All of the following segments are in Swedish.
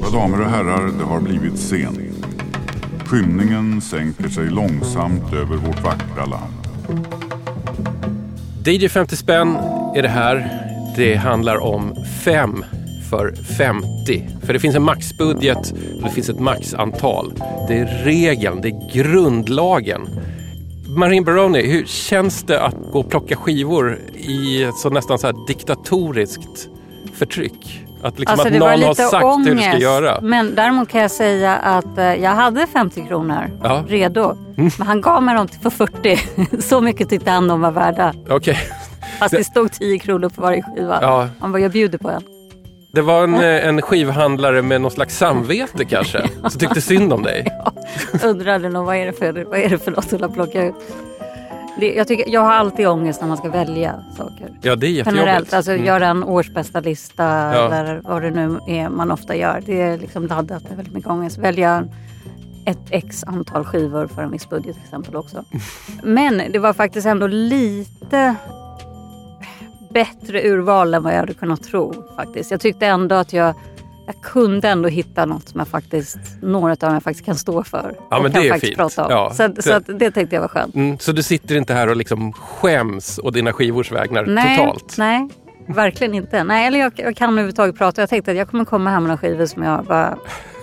Mina damer och herrar, det har blivit sent. Skymningen sänker sig långsamt över vårt vackra land. DJ 50 spänn är det här. Det handlar om fem för 50. För det finns en maxbudget och det finns ett maxantal. Det är regeln, det är grundlagen. Marin Baroni, hur känns det att gå och plocka skivor i ett så nästan så här diktatoriskt förtryck? Att, liksom Alltså, att någon har sagt hur du ska ångest. göra. Men däremot kan jag säga att eh, jag hade 50 kronor Ja. Mm. redo. Men han gav mig dem för 40. Så mycket tyckte han de var värda. Okej. Fast det stod 10 kronor på varje skiva. Ja. Han bara, jag bjuder på en. Det var en, eh, en skivhandlare med någon slags samvete kanske, som tyckte synd om dig. Undrade nog vad är det för, vad är det för något att plocka ut. Det, jag, tycker, jag har alltid ångest när man ska välja saker. Ja, det är jättejobbigt. Generellt, alltså Mm. göra en årsbästa lista Ja. eller vad det nu är man ofta gör. Det är liksom laddat med väldigt mycket ångest. Välja ett x antal skivor för en viss budget till exempel också. Men det var faktiskt ändå lite bättre urval än vad jag hade kunnat tro faktiskt. Jag tyckte ändå att jag jag kunde ändå hitta något som jag faktiskt, några av dem jag faktiskt kan stå för. Ja, och men kan det är faktiskt fint. prata om. Ja, så att, så det- det tänkte jag var skönt. Mm, så du sitter inte här och liksom skäms å dina skivors vägnar Nej, totalt? nej, verkligen inte. Nej, eller jag, jag kan överhuvudtaget prata. Jag tänkte att jag kommer komma hem med några skivor som jag bara...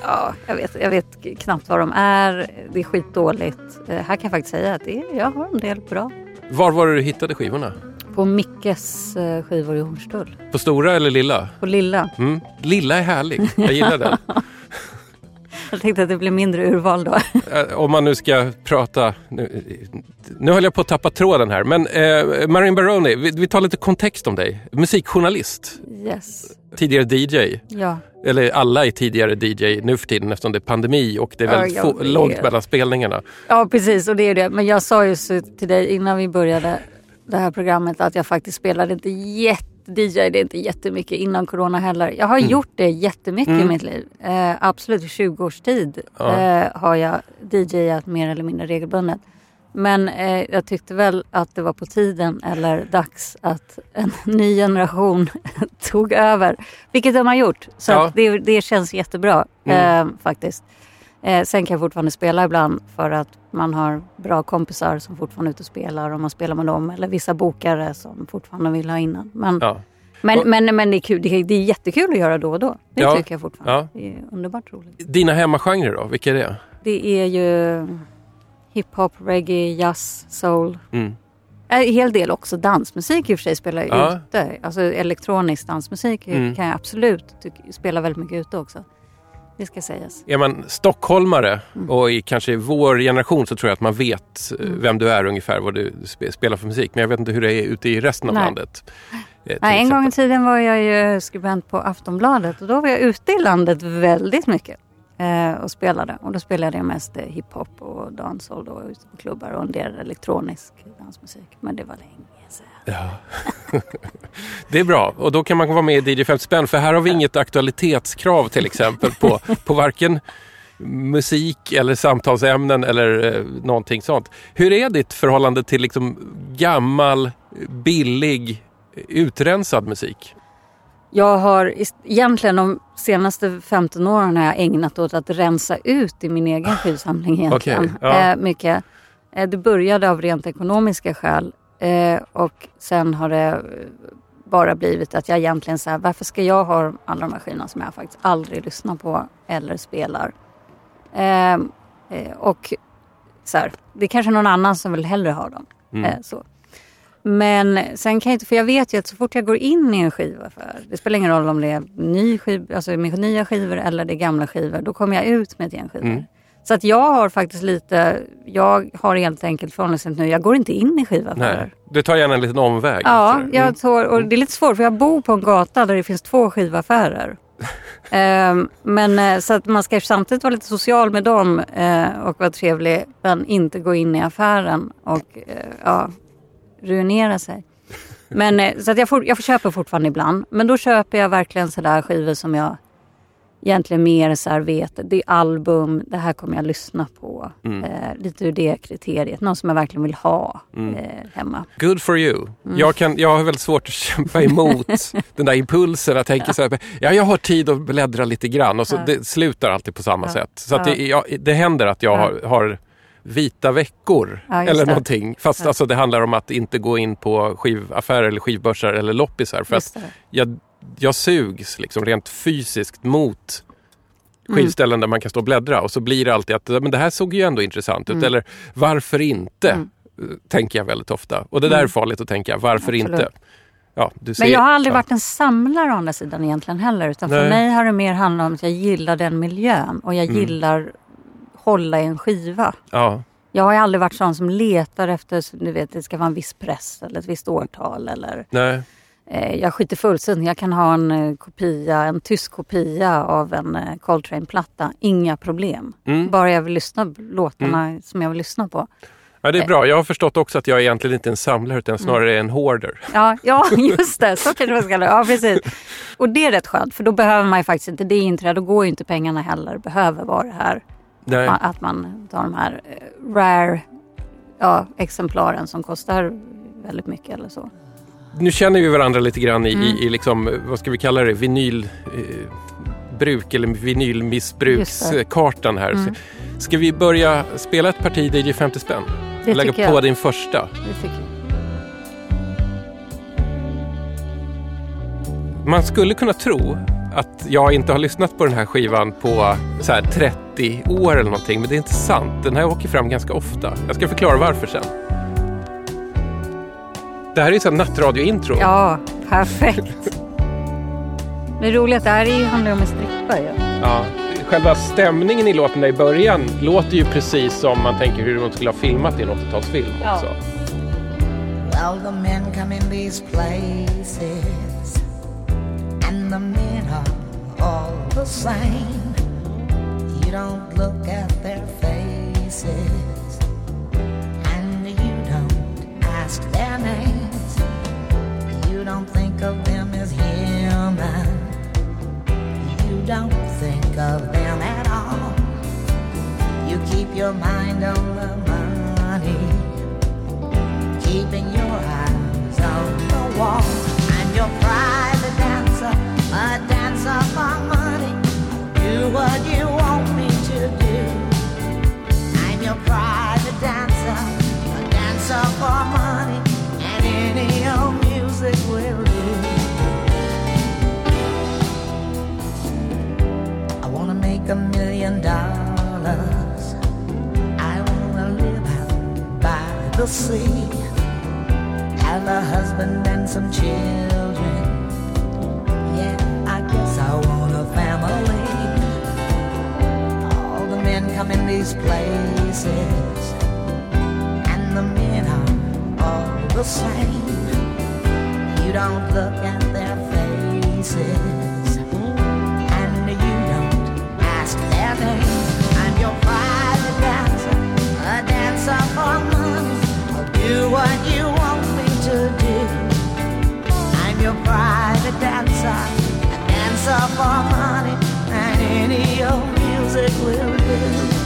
Ja, jag vet, jag vet knappt vad de är. Det är skitdåligt. Eh, här kan jag faktiskt säga att det jag har en del bra. Var var det du hittade skivorna? På Mickes eh, skivor i Hornstull. På stora eller lilla? På Lilla. Mm. Lilla är härlig, jag gillar den. Jag tänkte att det blir mindre urval då. Eh, Om man nu ska prata... Nu, nu höll jag på att tappa tråden här, men eh, Marin Baroni, vi, vi tar lite kontext om dig. Musikjournalist, Yes. tidigare DJ. Ja. Eller alla är tidigare DJ nu för tiden eftersom det är pandemi och det är Ja, väldigt få, långt mellan spelningarna. ja, precis. Och det är det. Men jag sa ju till dig innan vi började det här programmet att jag faktiskt spelade inte jätte DJ det är inte jättemycket innan corona heller. Jag har gjort det jättemycket i mitt liv. Eh, absolut i 20 års tid Ja. eh, har jag DJat mer eller mindre regelbundet. Men eh, jag tyckte väl att det var på tiden eller dags att en ny generation tog över. Vilket de har gjort. Så Ja. det, det känns jättebra Mm. eh, faktiskt. Eh, sen kan jag fortfarande spela ibland för att man har bra kompisar som fortfarande är ute och spelar och man spelar med dem. Eller vissa bokare som fortfarande vill ha innan. Men, Ja. men, Och- men, men det, är kul, det, är, det är jättekul att göra då och då. Det Ja. tycker jag fortfarande. Ja. Det är underbart roligt. Dina hemmagenrer då, vilka är det? Det är ju hiphop, reggae, jazz, soul. Mm. En hel del också dansmusik i och för sig spelar jag Ja. ute. Alltså elektronisk dansmusik Mm. kan jag absolut spela väldigt mycket ute också. Det ska sägas. Är man stockholmare Mm. och i kanske vår generation så tror jag att man vet eh, vem du är ungefär, vad du spe- spelar för musik. Men jag vet inte hur det är ute i resten av Nej. landet. Eh, Nej, en gång i exempel. tiden var jag ju skribent på Aftonbladet och då var jag ute i landet väldigt mycket eh, och spelade. Och då spelade jag mest hiphop och dancehall då ute på klubbar och en del elektronisk dansmusik. Men det var länge. Ja. det är bra och då kan man vara med i DJ 50 spänn för här har vi inget aktualitetskrav till exempel på, på varken musik eller samtalsämnen eller eh, någonting sånt. Hur är ditt förhållande till liksom gammal, billig, utrensad musik? Jag har egentligen de senaste 15 åren har jag ägnat åt att rensa ut i min egen skivsamling egentligen. Okej, ja. eh, mycket. Eh, det började av rent ekonomiska skäl eh, och sen har det bara blivit att jag egentligen så här, varför ska jag ha alla de här skivorna som jag faktiskt aldrig lyssnar på eller spelar? Eh, eh, och så här, det är kanske någon annan som vill hellre ha dem. Mm. Eh, så. Men sen kan jag inte, för jag vet ju att så fort jag går in i en skivaffär, det spelar ingen roll om det är ny skiv, alltså nya skivor eller det är gamla skivor, då kommer jag ut med ett gäng skivor. Mm. Så att jag har faktiskt lite, jag har helt enkelt förhållningssätt nu, jag går inte in i skivaffärer. Nej, du tar gärna en liten omväg. Ja, sådär. jag tror, och det är lite svårt för jag bor på en gata där det finns två skivaffärer. Ehm, men eh, så att man ska samtidigt vara lite social med dem eh, och vara trevlig men inte gå in i affären och eh, ja, ruinera sig. Men, så att jag, får, jag köpa fortfarande ibland. Men då köper jag verkligen sådär skivor som jag egentligen mer så här vet, det är album, det här kommer jag lyssna på. Mm. Eh, lite ur det kriteriet, någon som jag verkligen vill ha Mm. eh, hemma. Good for you. Mm. Jag, kan, jag har väldigt svårt att kämpa emot den där impulsen. att tänka så här, ja, jag har tid att bläddra lite grann och så Ja. det slutar alltid på samma Ja. sätt. Så Ja. det, jag, det händer att jag Ja. har, har vita veckor Ja, eller någonting. Fast Ja. alltså, det handlar om att inte gå in på skivaffärer eller skivbörsar eller loppisar. För att jag, jag sugs liksom rent fysiskt mot Mm. skivställen där man kan stå och bläddra och så blir det alltid att men det här såg ju ändå intressant ut. Mm. Eller varför inte? Mm. eh, Tänker jag väldigt ofta. Och det där är Mm. farligt att tänka. Varför Absolut. inte? Ja, Men jag har aldrig ja. varit en samlare å andra sidan egentligen heller. Utan för Nej. mig har det mer handlat om att jag gillar den miljön och jag Mm. gillar hålla i en skiva. Ja, Jag har aldrig varit sån som letar efter, du vet, det ska vara en viss press eller ett visst årtal. Eller, nej. Eh, jag skiter fullständigt. Jag kan ha en eh, kopia, en tysk kopia av en eh, Coltrane-platta. Inga problem. Mm. Bara jag vill lyssna på låtarna som jag vill lyssna på. Ja, det är bra. Jag har förstått också att jag egentligen inte är en samlare utan Mm. snarare en hoarder. Ja, ja just det. Så kanske man ska Ja, precis. Och det är rätt skönt för då behöver man ju faktiskt inte det inträde. Då går ju inte pengarna heller. Behöver vara det här. Nej. Man, att man tar de här rare ja, exemplaren som kostar väldigt mycket eller så. Nu känner vi varandra lite grann i, Mm. i, i liksom, vad ska vi kalla det, vinylbruk eh, eller vinylmissbrukskartan här. Mm. Ska vi börja spela ett parti DJ 50 spänn? Det Lägga på jag. din första. Man skulle kunna tro att jag inte har lyssnat på den här skivan på så här 30 år eller någonting, men det är inte sant. Den här åker fram ganska ofta. Jag ska förklara varför sen. Det här är ju så här nattradiointro. Ja, perfekt. Det är roligt, det här är ju, handlar ju om en strippa ju. Ja, själva stämningen i låten där i början låter ju precis som man tänker hur de skulle ha filmat i en 80-talsfilm Ja. också. Well, the men come in these places, and the men are all the same. You don't look at their faces, and you don't ask their names. You don't think of them as human. You don't think of them at all. You keep your mind on the money keeping your eyes on the wall. I'm your private dancer, a dancer for money. Do what you want me to do. I'm your private dancer, a dancer for money, million dollars. I wanna live out by the sea have a husband and some children. Yeah, I guess I want a family. All the men come in these places, and the men are all the same. You don't look at their faces, dancer a dancer for money, you want you want me to do. I'm your pride and dancer a dancer for money and any old music will do.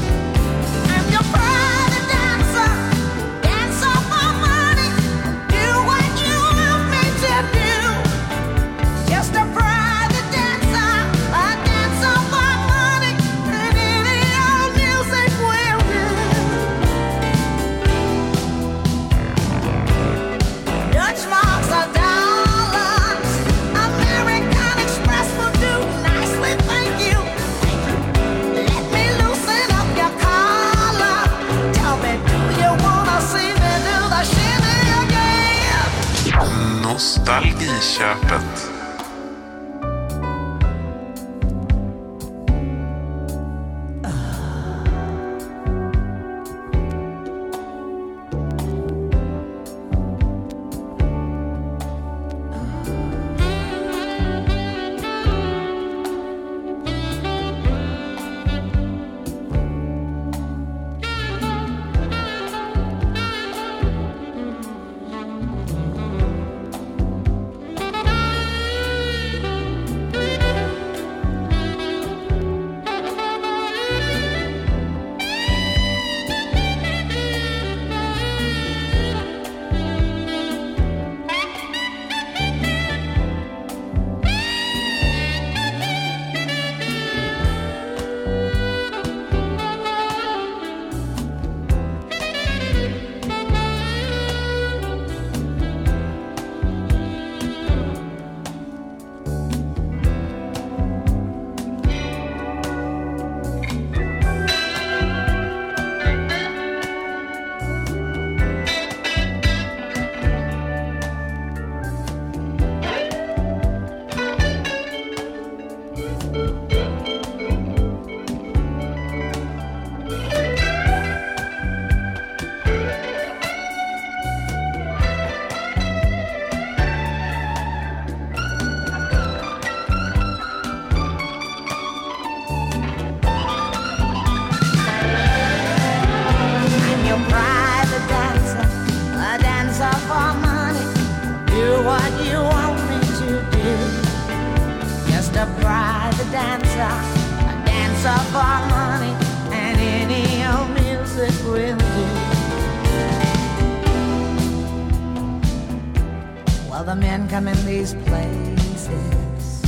The men come in these places,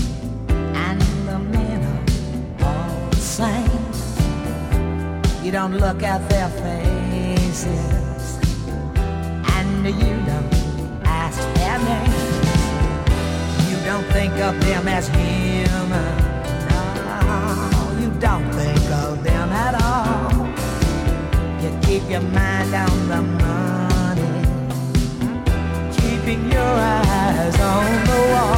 and the men are all the same. You don't look at their faces, and you don't ask their name. You don't think of them as human. No, you don't think of them at all. You keep your mind on the money, keeping your eyes on the wall.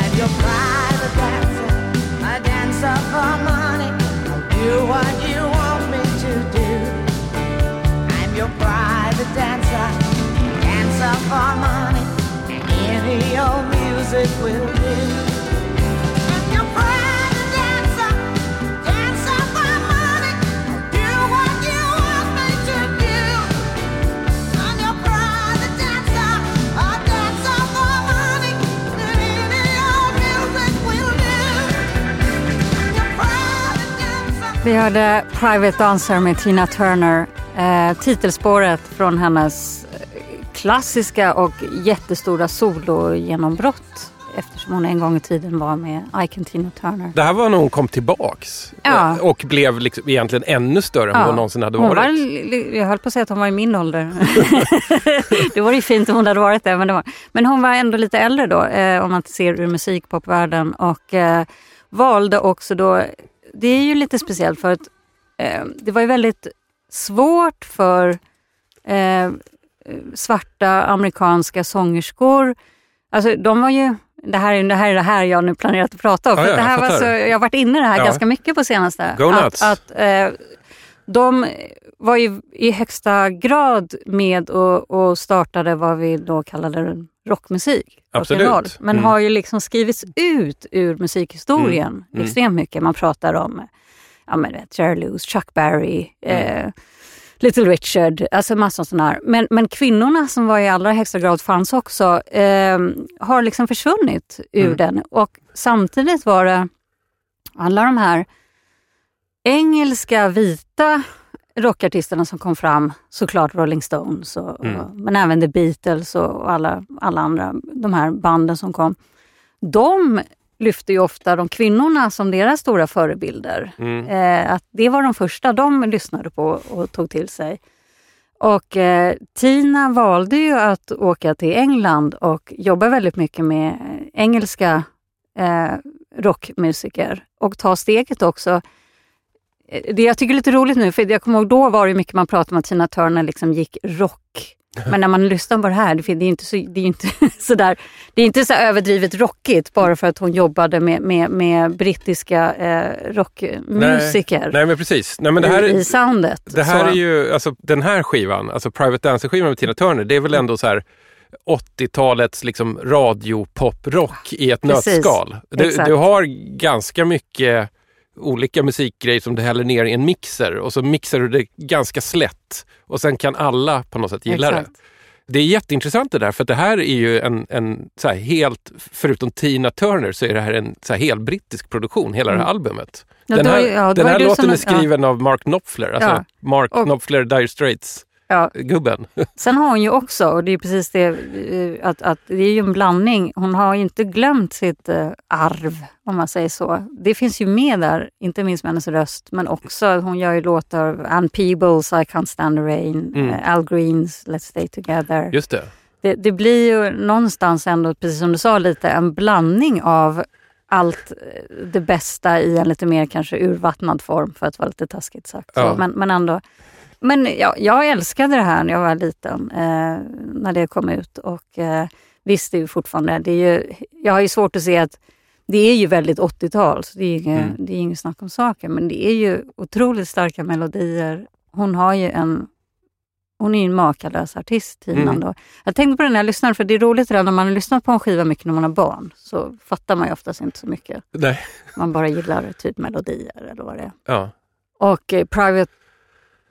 And your private dancer, a dancer for money. I'll do what you want me to do. I'm your private dancer, dancer for money. Any old music will do. Vi hörde Private Dancer med Tina Turner. Eh, titelspåret från hennes eh, klassiska och jättestora sologenombrott. Eftersom hon en gång i tiden var med Ike Tina Turner. Det här var när hon kom tillbaks. Ja. Eh, Och blev liksom egentligen ännu större än vad hon någonsin hade hon varit. var, jag höll på att säga att hon var i min ålder. det vore ju fint om hon hade varit det. Men, det var, men hon var ändå lite äldre då, eh, om man ser ur musikpopvärlden. Och eh, valde också då, det är ju lite speciellt för att eh, det var ju väldigt svårt för eh, svarta amerikanska sångerskor. Alltså de var ju, det här, är- det här är det här jag nu planerat att prata om. Ja, för ja, det här jag var så, jag har varit inne i det här Ja. ganska mycket på senaste. Go att, nuts. att eh, de var ju i högsta grad med och, och startade vad vi då kallade rockmusik. Absolut. rock'n'roll, Men Mm. har ju liksom skrivits ut ur musikhistorien Mm. Mm. extremt mycket. Man pratar om ja, men, Jerry Lewis, Chuck Berry, eh, Little Richard, alltså massor sådana här. Men, men kvinnorna som var i allra högsta grad fanns också, eh, har liksom försvunnit ur Mm. den. Och samtidigt var det alla de här engelska vita rockartisterna som kom fram, såklart Rolling Stones, och, Mm. och, men även The Beatles och, alla, alla andra, de här banden som kom. De lyfte ju ofta de kvinnorna som deras stora förebilder. Mm. Eh, att det var de första de lyssnade på och tog till sig. Och eh, Tina valde ju att åka till England och jobba väldigt mycket med engelska eh, rockmusiker och ta steget också. Det jag tycker är lite roligt nu, för jag kommer ihåg då var det mycket man pratade om att Tina Turner liksom gick rock. Men när man lyssnar på det här, det är inte så, det är inte så där, det är inte så överdrivet rockigt bara för att hon jobbade med, med, med brittiska eh, rockmusiker Nej men precis. Nej, men det här, i, i soundet. det här Så- är ju, alltså den här skivan, alltså Private Dancer-skivan med Tina Turner, det är väl ändå så här 80-talets liksom radiopoprock i ett Precis. nötskal. Du, du har ganska mycket olika musikgrejer som du häller ner i en mixer och så mixar du det ganska slätt och sen kan alla på något sätt gilla Exakt. det. Det är jätteintressant det där för det här är ju en, en så helt, förutom Tina Turner så är det här en så här helt brittisk produktion, hela det här albumet. Mm. Ja, den var här, ju- ja, den var här låten som- är skriven av Mark Knopfler, alltså Ja. Mark Och- Knopfler Dire Straits-gubben. Ja. Sen har hon ju också, och det är precis det, eh, att, att det är ju en blandning. Hon har ju inte glömt sitt eh, arv, om man säger så. Det finns ju med där, inte minst med hennes röst, men också, hon gör ju låtar Ann Peebles, I can't stand the rain, Mm. eh, Al Greens, Let's stay together. Just det. Det, det blir ju någonstans ändå, precis som du sa lite, en blandning av allt det bästa i en lite mer kanske urvattnad form, för att vara lite taskigt sagt. Så, Ja. men, men ändå. Men ja, jag älskade det här när jag var liten, eh, när det kom ut. Och eh, visst, det är ju fortfarande, det är ju, jag har ju svårt att se att det är ju väldigt 80-tal, så det är inget, Mm. det är inget snack om saken. Men det är ju otroligt starka melodier. Hon har ju en hon är ju en makalös artist, Tina. Mm. Då. Jag tänkte på det när jag lyssnade, för det är roligt det där, när man har lyssnat på en skiva mycket när man har barn, så fattar man ju oftast inte så mycket. Nej. Man bara gillar typ melodier eller vad det är. Ja. Och eh, Private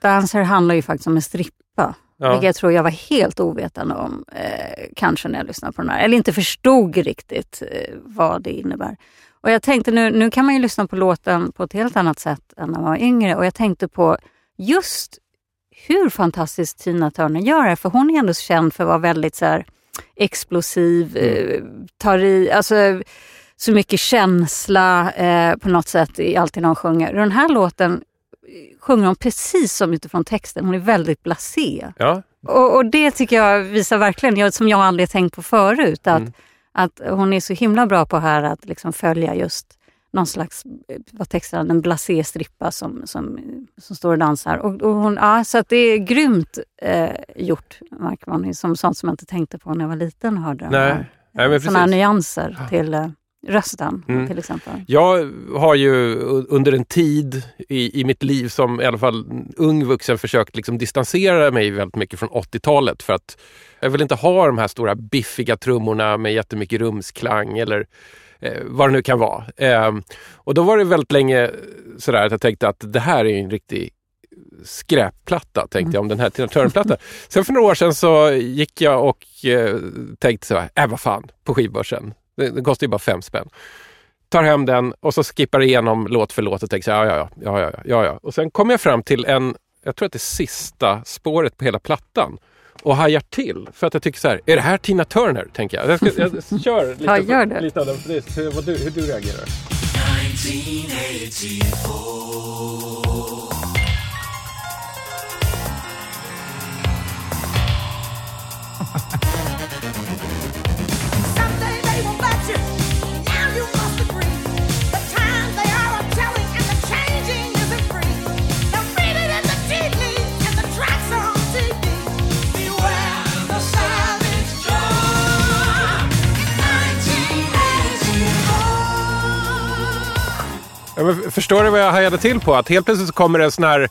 Dancer handlar ju faktiskt om en strippa. Ja. Vilket jag tror jag var helt ovetande om, eh, kanske när jag lyssnade på den här. Eller inte förstod riktigt eh, vad det innebär. Och jag tänkte nu, nu kan man ju lyssna på låten på ett helt annat sätt än när man var yngre. Och jag tänkte på just hur fantastiskt Tina Turner gör det. För hon är ändå känd för att vara väldigt så här, explosiv, Mm. eh, tar i, alltså så mycket känsla eh, på något sätt i allt det hon sjunger. Den här låten sjunger hon precis som utifrån texten. Hon är väldigt blasé. Ja, Och, och det tycker jag visar verkligen, jag, som jag aldrig tänkt på förut, att, Mm. att hon är så himla bra på här att liksom följa just någon slags, eh, vad texten en blasé strippa som, som, som står och dansar. Och, och hon, ja, så att det är grymt eh, gjort, märker man, som sånt som jag inte tänkte på när jag var liten och hörde Nej. Nej, här precis. nyanser till eh, rösten Mm. till exempel. Jag har ju under en tid i, i mitt liv som i alla fall ung vuxen försökt liksom distansera mig väldigt mycket från 80-talet för att jag vill inte ha de här stora biffiga trummorna med jättemycket rumsklang eller eh, vad det nu kan vara. Eh, och då var det väldigt länge sådär att jag tänkte att det här är en riktig skräpplatta, tänkte jag om den här Tina Turner-plattan. Sen för några år sedan så gick jag och eh, tänkte så här, äh vad fan, på skivbörsen. Den kostar ju bara fem spänn. Tar hem den och så skippar igenom låt för låt och tänker så ja, ja, ja, ja, ja, ja. Och sen kommer jag fram till en, jag tror att det är sista spåret på hela plattan och hajar till. För att jag tycker så här, är det här Tina Turner? Tänker jag. Jag, ska, jag kör lite, ja, gör det. lite av den, hur, du, hur du reagerar. 1984 men förstår du vad jag hajade till på? Att helt plötsligt så kommer det en sån här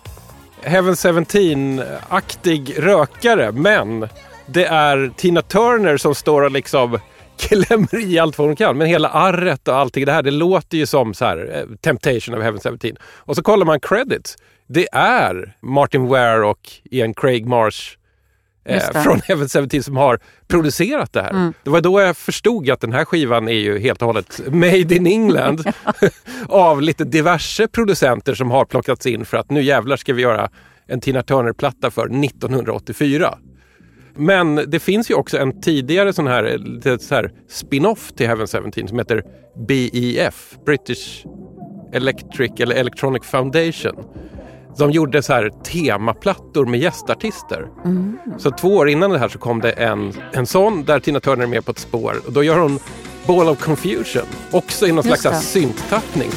Heaven 17-aktig rökare, men det är Tina Turner som står och liksom klämmer i allt vad hon kan. Men hela arret och allting det här, det låter ju som så här, eh, Temptation of Heaven 17. Och så kollar man credits. Det är Martin Ware och Ian Craig Marsh eh, från Heaven 17 som har producerat det här. Det var då jag förstod att den här skivan är ju helt och hållet made in England av lite diverse producenter som har plockats in för att nu jävlar ska vi göra en Tina Turner-platta för 1984. Men det finns ju också en tidigare sån här, lite så här spin-off till Heaven 17 som heter BEF, British Electric eller Electronic Foundation. De gjorde så här temaplattor med gästartister. Så två år innan det här så kom det en, en sån där Tina Turner är med på ett spår. Och då gör hon Ball of Confusion, också i någon Just slags synttappning.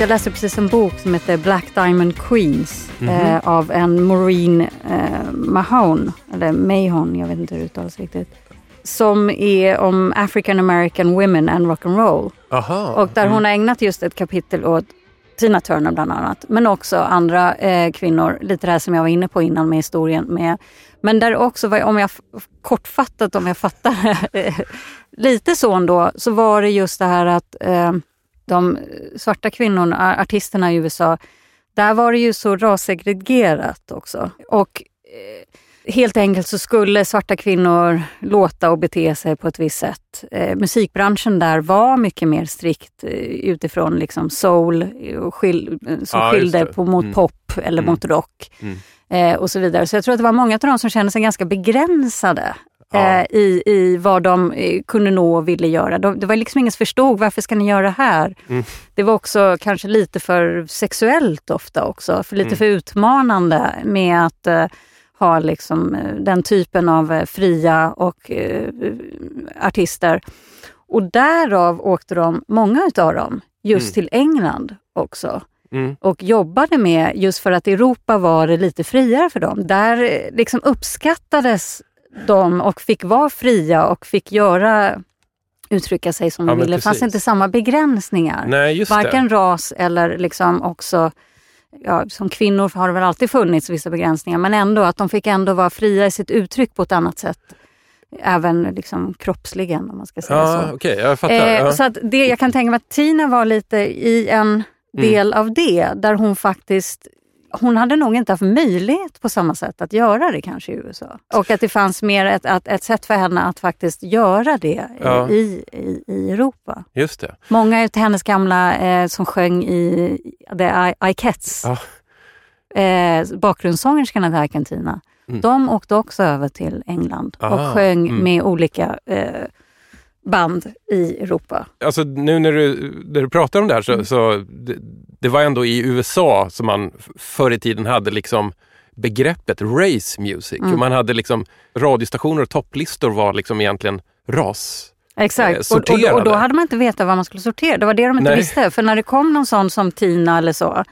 Jag läste precis en bok som heter Black Diamond Queens Mhm. eh, av en Maureen eh, Mahone, eller Mahon, jag vet inte hur det uttalas riktigt. Som är om African American Women and Rock'n'Roll. Och där hon har ägnat just ett kapitel åt Tina Turner bland annat. Men också andra eh, kvinnor, lite det här som jag var inne på innan med historien. Med, men där också, var- om jag kortfattat om jag fattar eh, lite så ändå, så var det just det här att eh, de svarta kvinnorna, artisterna i USA, där var det ju så rassegregerat också. Och eh, helt enkelt så skulle svarta kvinnor låta och bete sig på ett visst sätt. Eh, musikbranschen där var mycket mer strikt eh, utifrån liksom soul och skil, eh, som just skilde på, mot Mm. pop eller Mm. mot rock. Mm. Eh, och så vidare. Så jag tror att det var många av dem som kände sig ganska begränsade Ja. eh, i, i vad de eh, kunde nå och ville göra. De, det var liksom ingen som förstod varför ska ni göra det här? Mm. Det var också kanske lite för sexuellt ofta också, för lite Mm. för utmanande med att eh, ha liksom, eh, den typen av fria och eh, artister. Och därav åkte de, många utav dem, just Mm. till England också Mm. och jobbade med just för att Europa var det lite friare för dem. Där liksom uppskattades de och fick vara fria och fick göra uttrycka sig som Ja, de ville. Det fanns inte samma begränsningar. Nej, Varken det. ras eller liksom också, ja, som kvinnor har det väl alltid funnits vissa begränsningar, men ändå att de fick ändå vara fria i sitt uttryck på ett annat sätt. Även liksom kroppsligen om man ska säga Ja, så. okej, jag fattar. Eh, ja. Så att det, jag kan tänka mig att Tina var lite i en Mm. del av det, där hon faktiskt hon hade nog inte haft möjlighet på samma sätt att göra det kanske i USA. Och att det fanns mer ett, ett, ett sätt för henne att faktiskt göra det Ja. i, i, i Europa. Just det. Många av hennes gamla eh, som sjöng i The Ikettes, Ja. eh, bakgrundssångerskorna till Argentina, Mm. de åkte också över till England Ah, och sjöng mm. med olika eh, band i Europa. Alltså nu när du, när du pratar om det här Mm. så, så det, det var ändå i USA som man förr i tiden hade liksom begreppet race music. Mm. Och man hade liksom radiostationer och topplistor var liksom egentligen ras. Eh, Exakt, och, och, och sorterade. då hade man inte vetat vad man skulle sortera. Det var det de inte Nej. visste. För när det kom någon sån som Tina eller så,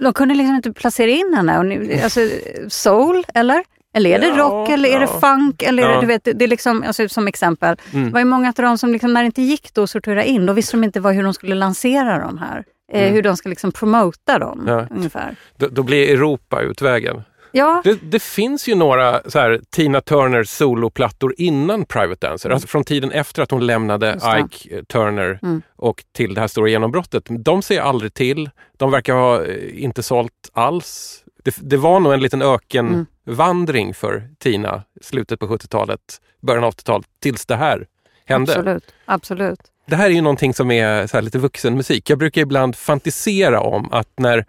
de kunde liksom inte placera in henne. Och nu, alltså, soul, eller? Eller är det Ja, rock, eller är det ja. funk? Eller är det, Ja. du vet, det, är liksom, alltså, som exempel. Mm. Det var ju många av dem som liksom, när det inte gick då att sortera in, då visste de inte vad, hur de skulle lansera dem här. Eh, Mm. Hur de ska liksom promota dem, Ja. ungefär. Då, då blir Europa utvägen. Ja, Det, det finns ju några så här, Tina Turner soloplattor innan Private Dancer. Alltså från tiden efter att hon lämnade. Ike Turner Mm. och till det här stora genombrottet. De ser aldrig till. De verkar ha eh, inte sålt alls. Det, det var nog en liten ökenvandring för Tina slutet på 70-talet, början av 80-talet, tills det här hände. absolut. absolut. Det här är ju någonting som är så lite vuxenmusik. Jag brukar ibland fantisera om att när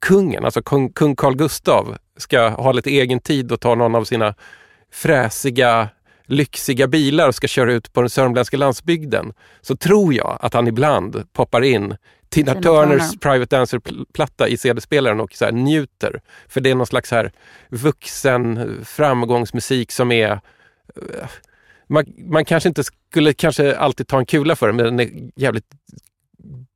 kungen, alltså kung, kung Carl Gustav, ska ha lite egen tid och ta någon av sina fräsiga, lyxiga bilar och ska köra ut på den sörmländska landsbygden, så tror jag att han ibland poppar in Tina Tina Turners Turner. Private Dancer-platta i CD-spelaren och så här njuter. För det är någon slags här vuxen framgångsmusik som är eh, man, man kanske inte skulle kanske alltid ta en kula för den, men den är jävligt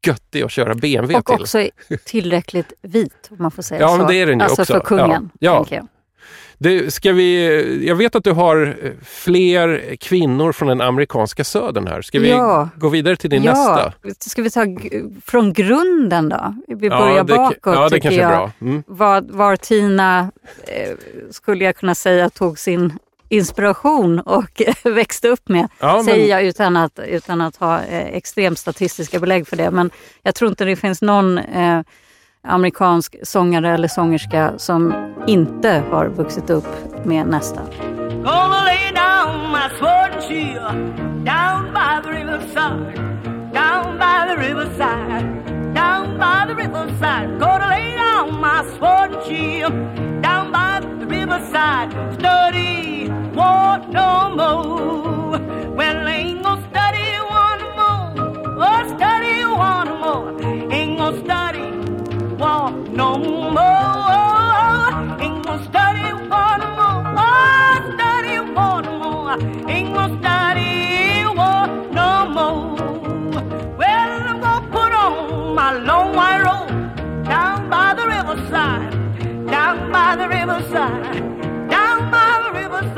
göttig att köra BMW Och till. också tillräckligt vit, om man får säga Ja, så. men det är den ju alltså också. för kungen, Ja, ja. Du, ska vi, jag vet att du har eh, fler kvinnor från den amerikanska södern här. Ska vi Ja. gå vidare till din ja, nästa? Ska vi ta från grunden då? Vi Ja, börjar det, bakåt ja, det tycker kanske jag. bra. Mm. Var, var Tina, eh, skulle jag kunna säga, tog sin inspiration och växte upp med. Ja, men- Säger jag utan att, utan att ha eh, extremt statistiska belägg för det. Men jag tror inte det finns någon eh, amerikansk sångare eller sångerska som inte har vuxit upp med nästa. Gonna lay down my sword and shield down by the riverside, down by the riverside, down by the riverside. Gonna lay down my sword and shield down by the riverside. Study war no more. Well, ain't gonna study one more. Oh, study one more. Ain't gonna study no more. Ain't gonna study one more. Oh, study one more. Ain't gonna study war no more. Well, I'm gonna put on my long white robe down by the riverside, down by the riverside, down by the riverside.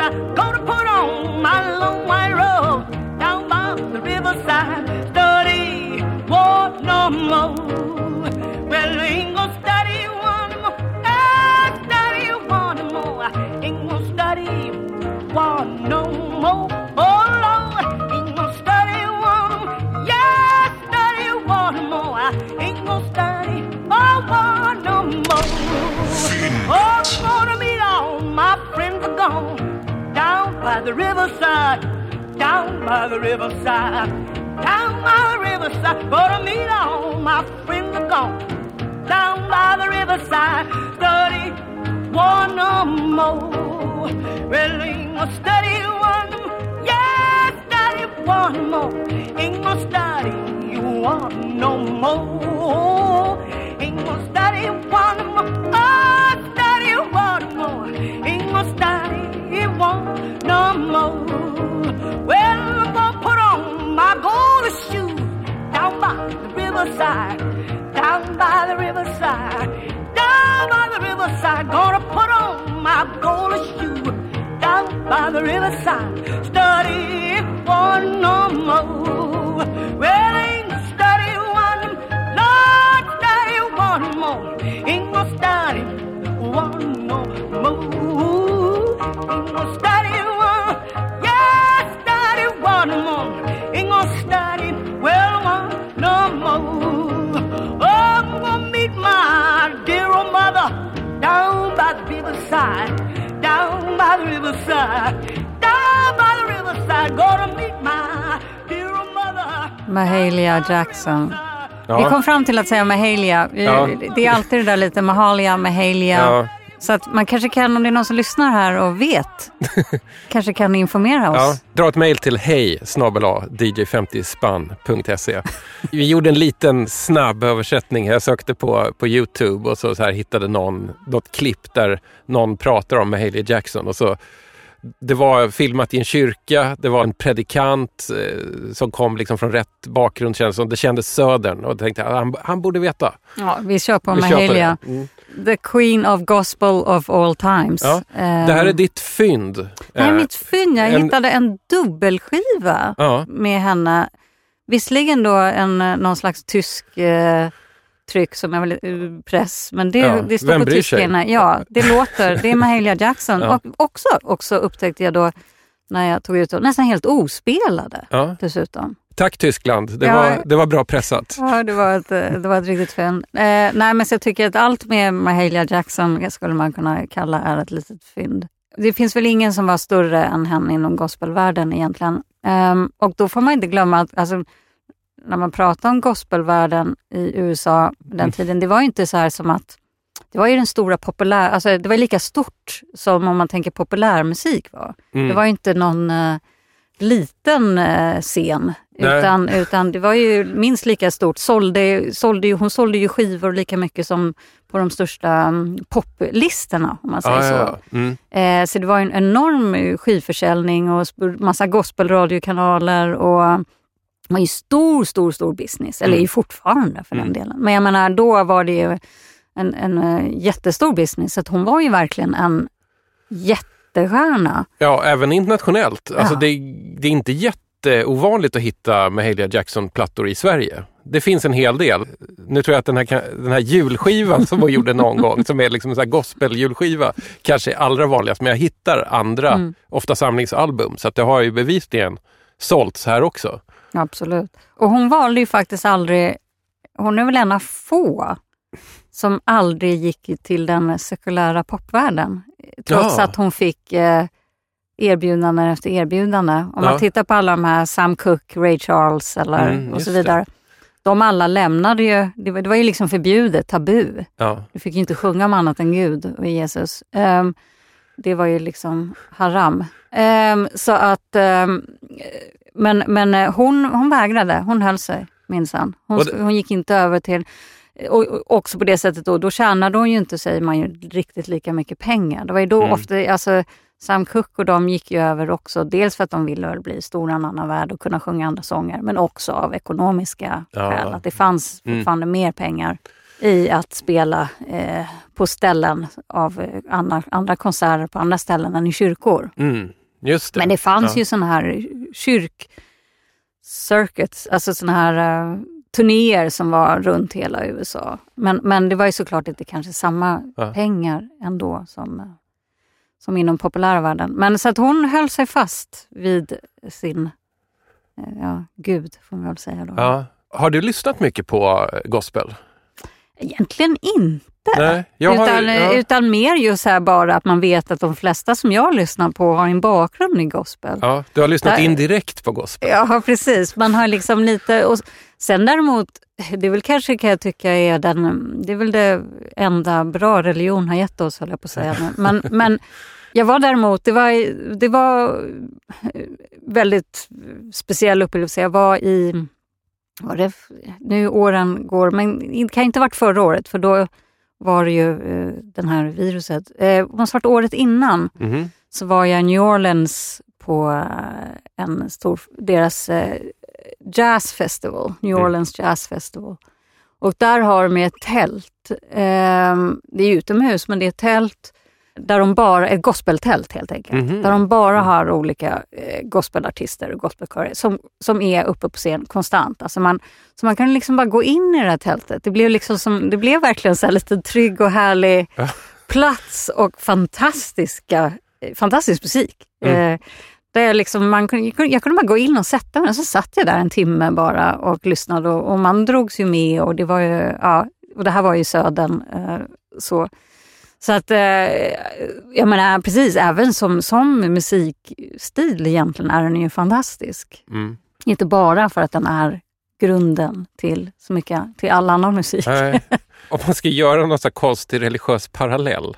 Riverside, down by the riverside, down by the riverside. Gonna meet all my friends are gone down by the riverside. Study one no more. Well, ain't gonna study one. Yeah, study one more. Ain't gonna study one no more. Ain't gonna study one more. Oh, study one more. Ain't gonna study more. Well, I'm gonna put on my golden shoes down by the riverside, down by the riverside, down by the riverside. Gonna put on my golden shoe down by the riverside. Study one no more. Well, ain't study one, Lord, study one more. Ain't gonna study one no more. Ain't gonna study Lord no more. Ain't gonna start it well one no more. Oh, I'm gonna meet my dear old mother down by the riverside, down by the riverside, down by the riverside. Gonna meet my dear old mother. Mahalia Jackson. Ja. Vi kom fram till att säga Mahalia. Ja. Det är alltid det där lite Mahalia, Mahalia. Ja. Så att man kanske kan, om det är någon som lyssnar här och vet, kanske kan informera oss. Ja, dra ett mejl till hej dj50spann.se. Vi gjorde en liten snabb översättning. Jag sökte på, på Youtube och så, så här hittade någon något klipp där någon pratar om Mahalia Jackson. Och så, det var filmat i en kyrka, det var en predikant eh, som kom liksom från rätt bakgrund. Kändes som, det kändes södern och tänkte att han, han borde veta. Ja, vi kör på Vi kör på Mahalia. Mm. The Queen of Gospel of all times. Ja, Eh, Det här är ditt fynd. Det här är Eh, mitt fynd. Jag en- hittade en dubbelskiva Ja, med henne. Visserligen då en, eh, någon slags tysk eh, tryck som är eh, press, men det, Ja, det står på bryr tyska. sig? inne. Ja, det låter. Det är Mahalia Jackson. Ja. Och också, också upptäckte jag då när jag tog ut dem, nästan helt ospelade ja. dessutom. Tack Tyskland, det, Ja. var, det var bra pressat. Ja, det var ett, eh, det var ett riktigt fynd. Eh, nej, men så jag tycker att allt med Mahalia Jackson skulle man kunna kalla är ett litet fynd. Det finns väl ingen som var större än henne inom gospelvärlden egentligen. Ehm, och då får man inte glömma att alltså, när man pratar om gospelvärlden i USA den tiden, det var ju inte så här som att det var ju den stora populär, alltså det var lika stort som om man tänker populärmusik var. Mm. Det var inte någon eh, liten eh, scen. Nej. Utan, utan det var ju minst lika stort. Sålde, sålde ju, hon sålde ju skivor lika mycket som på de största mm, poplistorna om man säger Ja, så. ja, ja. Mm. Eh, så det var en enorm skivförsäljning och massa gospelradiokanaler och var ju stor, stor, stor business. Eller Mm. är ju fortfarande för Mm. den delen. Men jag menar, då var det ju en, en eh, jättestor business. Så hon var ju verkligen en jättestjärna. Ja, även internationellt. Alltså Ja. det, det är inte jätteovanligt att hitta Mahalia Jackson-plattor i Sverige. Det finns en hel del. Nu tror jag att den här, den här julskivan som hon gjorde någon gång, som är liksom en gospel-julskiva, kanske är allra vanligast. Men jag hittar andra, Mm. ofta samlingsalbum. Så att det har ju bevisligen sålts här också. Absolut. Och hon valde ju faktiskt aldrig, hon är väl en av få som aldrig gick till den sekulära popvärlden. Trots Ja. att hon fick eh, erbjudanden efter erbjudande. Om Ja. man tittar på alla de här Sam Cooke, Ray Charles eller, Mm, och så vidare. De alla lämnade ju, det var, det var ju liksom förbjudet, tabu. Ja. Du fick ju inte sjunga om annat än Gud och Jesus. Ehm, det var ju liksom haram. Ehm, så att, ehm, men men eh, hon, hon vägrade, hon höll sig minsann. Hon, hon gick inte över till, och, också på det sättet då, då tjänade hon ju inte, säger man ju, riktigt lika mycket pengar. Det var ju då Mm. ofta, alltså Sam Cooke och de gick ju över också, dels för att de ville bli stora i en annan värld och kunna sjunga andra sånger, men också av ekonomiska Ja. skäl. Att det fanns Mm. fortfarande mer pengar i att spela eh, på ställen av eh, andra, andra konserter på andra ställen än i kyrkor. Mm. Det. Men det fanns Ja. ju sådana här kyrk circuits, alltså sådana här uh, turnéer som var runt hela USA. Men, men det var ju såklart inte kanske samma Ja. pengar ändå som, eh, som inom populära världen. Men så att hon höll sig fast vid sin eh, ja, gud, får man väl säga då. Ja. Har du lyssnat mycket på eh, gospel? Egentligen inte. Nej, jag har, utan, ja. utan mer just så här bara att man vet att de flesta som jag lyssnar på har en bakgrund i gospel. Ja, du har lyssnat Där- indirekt på gospel. Ja, precis. Man har liksom lite... Och sen däremot, det är väl kanske kan jag tycka är den... Det är väl det enda bra religion har gett oss, höll jag på att säga. Men, men jag var däremot, det var, det var väldigt speciell upplevelse. Jag var i... Var det, nu åren går, men det kan inte ha varit förra året, för då var det ju eh, den här viruset. Eh, det måste ha varit året innan Mhm. så var jag i New Orleans på eh, en stor, deras eh, jazz festival, New Mm. Orleans Jazz Festival. Och där har de ett tält, ehm, det är utomhus men det är ett tält där de bara, ett gospeltält helt enkelt. Mhm. Där de bara har olika eh, gospelartister och gospelkörer som, som är uppe på scen konstant. Alltså man, så man kan liksom bara gå in i det här tältet. Det blev, liksom som, det blev verkligen så här lite trygg och härlig plats och fantastiska, eh, fantastisk musik. Mm. Eh, där jag, liksom, man, kunde- jag, kunde, jag kunde bara gå in och sätta mig och så satt jag där en timme bara och lyssnade och, och man drogs ju med och det var ju, ja, och det här var ju södern. Eh, så. Så att, eh, jag menar precis, även som, som musikstil egentligen är den ju fantastisk. Mm. Inte bara för att den är grunden till så mycket, till all annan musik. Nej. Om man ska göra någon här konstig religiös parallell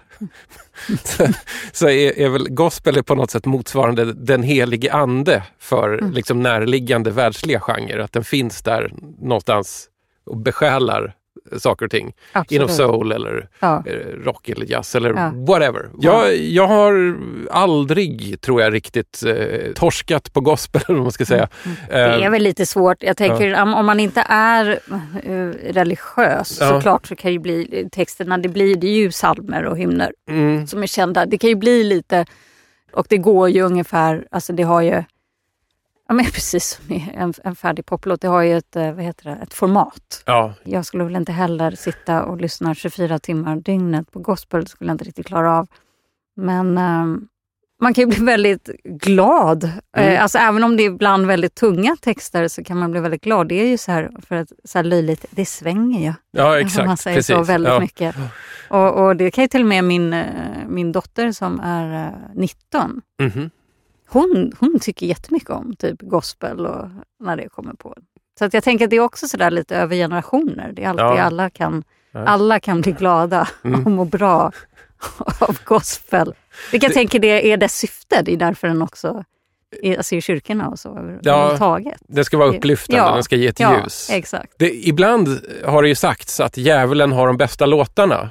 så, så är, är väl gospel på något sätt motsvarande den helige ande för Mm. liksom närliggande världsliga genrer. Att den finns där någonstans och besjälar saker och ting. Absolut. Inom soul eller Ja. eh, rock eller jazz eller Ja. whatever. Jag, jag har aldrig, tror jag, riktigt eh, torskat på gospel, vad man ska säga. Mm. Det är väl lite svårt. Jag tänker om om man inte är eh, religiös Ja. såklart så kan ju bli texterna, det blir det ju psalmer och hymner mm, som är kända. Det kan ju bli lite, och det går ju ungefär, alltså det har ju, ja men precis en, en färdig poplåt, det har ju ett, eh, vad heter det, ett format. ja, Jag skulle väl inte heller sitta och lyssna 24 timmar dygnet på gospel, det skulle jag inte riktigt klara av. Men ehm, man kan ju bli väldigt glad. Mm. Eh, alltså även om det är ibland väldigt tunga texter så kan man bli väldigt glad. Det är ju så här, för att så här löjligt, det svänger ju. ja exakt. man säger precis. så väldigt ja. mycket. Och, och det kan ju till och med min, min dotter som är eh, 19, Mhm. Hon, hon tycker jättemycket om typ gospel och när det kommer på. Så att jag tänker att det är också sådär lite över generationer. Det är alltid Ja. alla, kan, Ja. alla kan bli glada Mm. och må bra av gospel. Vilka jag tänker det är dess syfte. Det är därför den också är, alltså i kyrkorna och så överhuvudtaget. Det ska vara upplyftande, Ja. den ska ge ett Ja, ljus. exakt. Det, ibland har det ju sagts att djävulen har de bästa låtarna.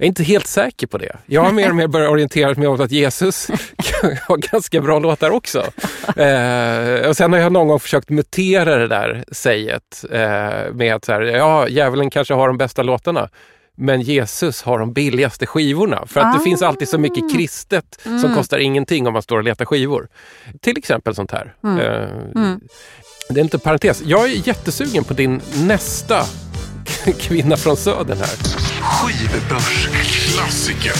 Jag är inte helt säker på det. Jag har mer och mer börjat orientera mig mot att Jesus har ganska bra låtar också. Eh, och sen har jag någon gång försökt mutera det där säget eh, med att så här, ja, djävulen kanske har de bästa låtarna. Men Jesus har de billigaste skivorna. För att det Ah. finns alltid så mycket kristet som Mm. kostar ingenting om man står och letar skivor. Till exempel sånt här. Mm. Eh, Mm. det är inte parentes. Jag är jättesugen på din nästa kvinna från södern här. Skivbörsklassiker.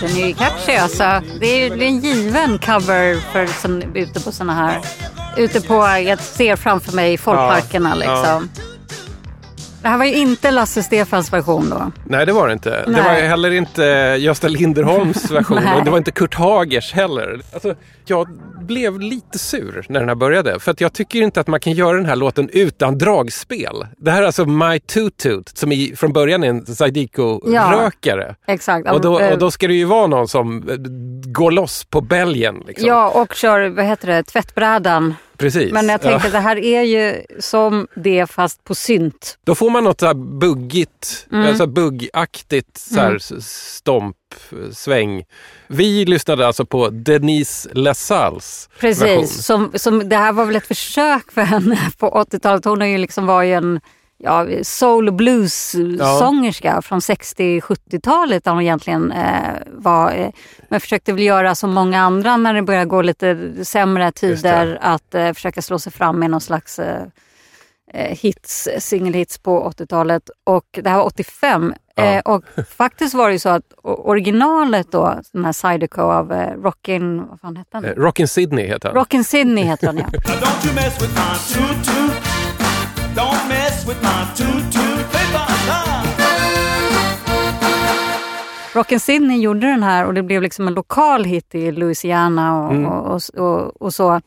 Den är ju. Alltså, det är det är en given cover för som, ute på såna här... Ute på, jag ser framför mig folkparkerna liksom. Det här var ju inte Lasse Stefans version då. Nej, det var det inte. Det Nej. var heller inte Gösta Linderholms version och det var inte Kurt Hagers heller. Alltså, jag blev lite sur när den här började för att jag tycker inte att man kan göra den här låten utan dragspel. Det här är alltså My Toot Toot som i, från början är en Zydeco-rökare. Exakt. Och, då, Eh, och då ska det ju vara någon som eh, går loss på bälgen. Liksom. Ja, och kör, vad heter det, tvättbrädan. Precis. Men jag tänkte Ja. det här är ju som det fast på synt. Då får man något så här buggigt, Mm. alltså buggaktigt så här Mm. s- stomp, eh, sväng. Vi lyssnade alltså på Denise version. Precis, som, som, det här var väl ett försök för henne på 80-talet. Hon har ju liksom var ju en ja, soul och blues-sångerska från 60-70-talet där hon egentligen eh, var. Eh, men försökte väl göra som många andra när det började gå lite sämre tider att eh, försöka slå sig fram med någon slags eh, eh, hits, singelhits på 80-talet. Och det här var 85. Ja. Eh, och faktiskt var det ju så att originalet då, den här Zydeco av eh, Rockin', vad fan hette han? Eh, Rockin' Sydney heter han. Rockin' Sydney heter han ja. Don't mess with my. Ah. Rockin' Sydney gjorde den här och det blev liksom en lokal hit i Louisiana och, Mm. och, och, och, och så.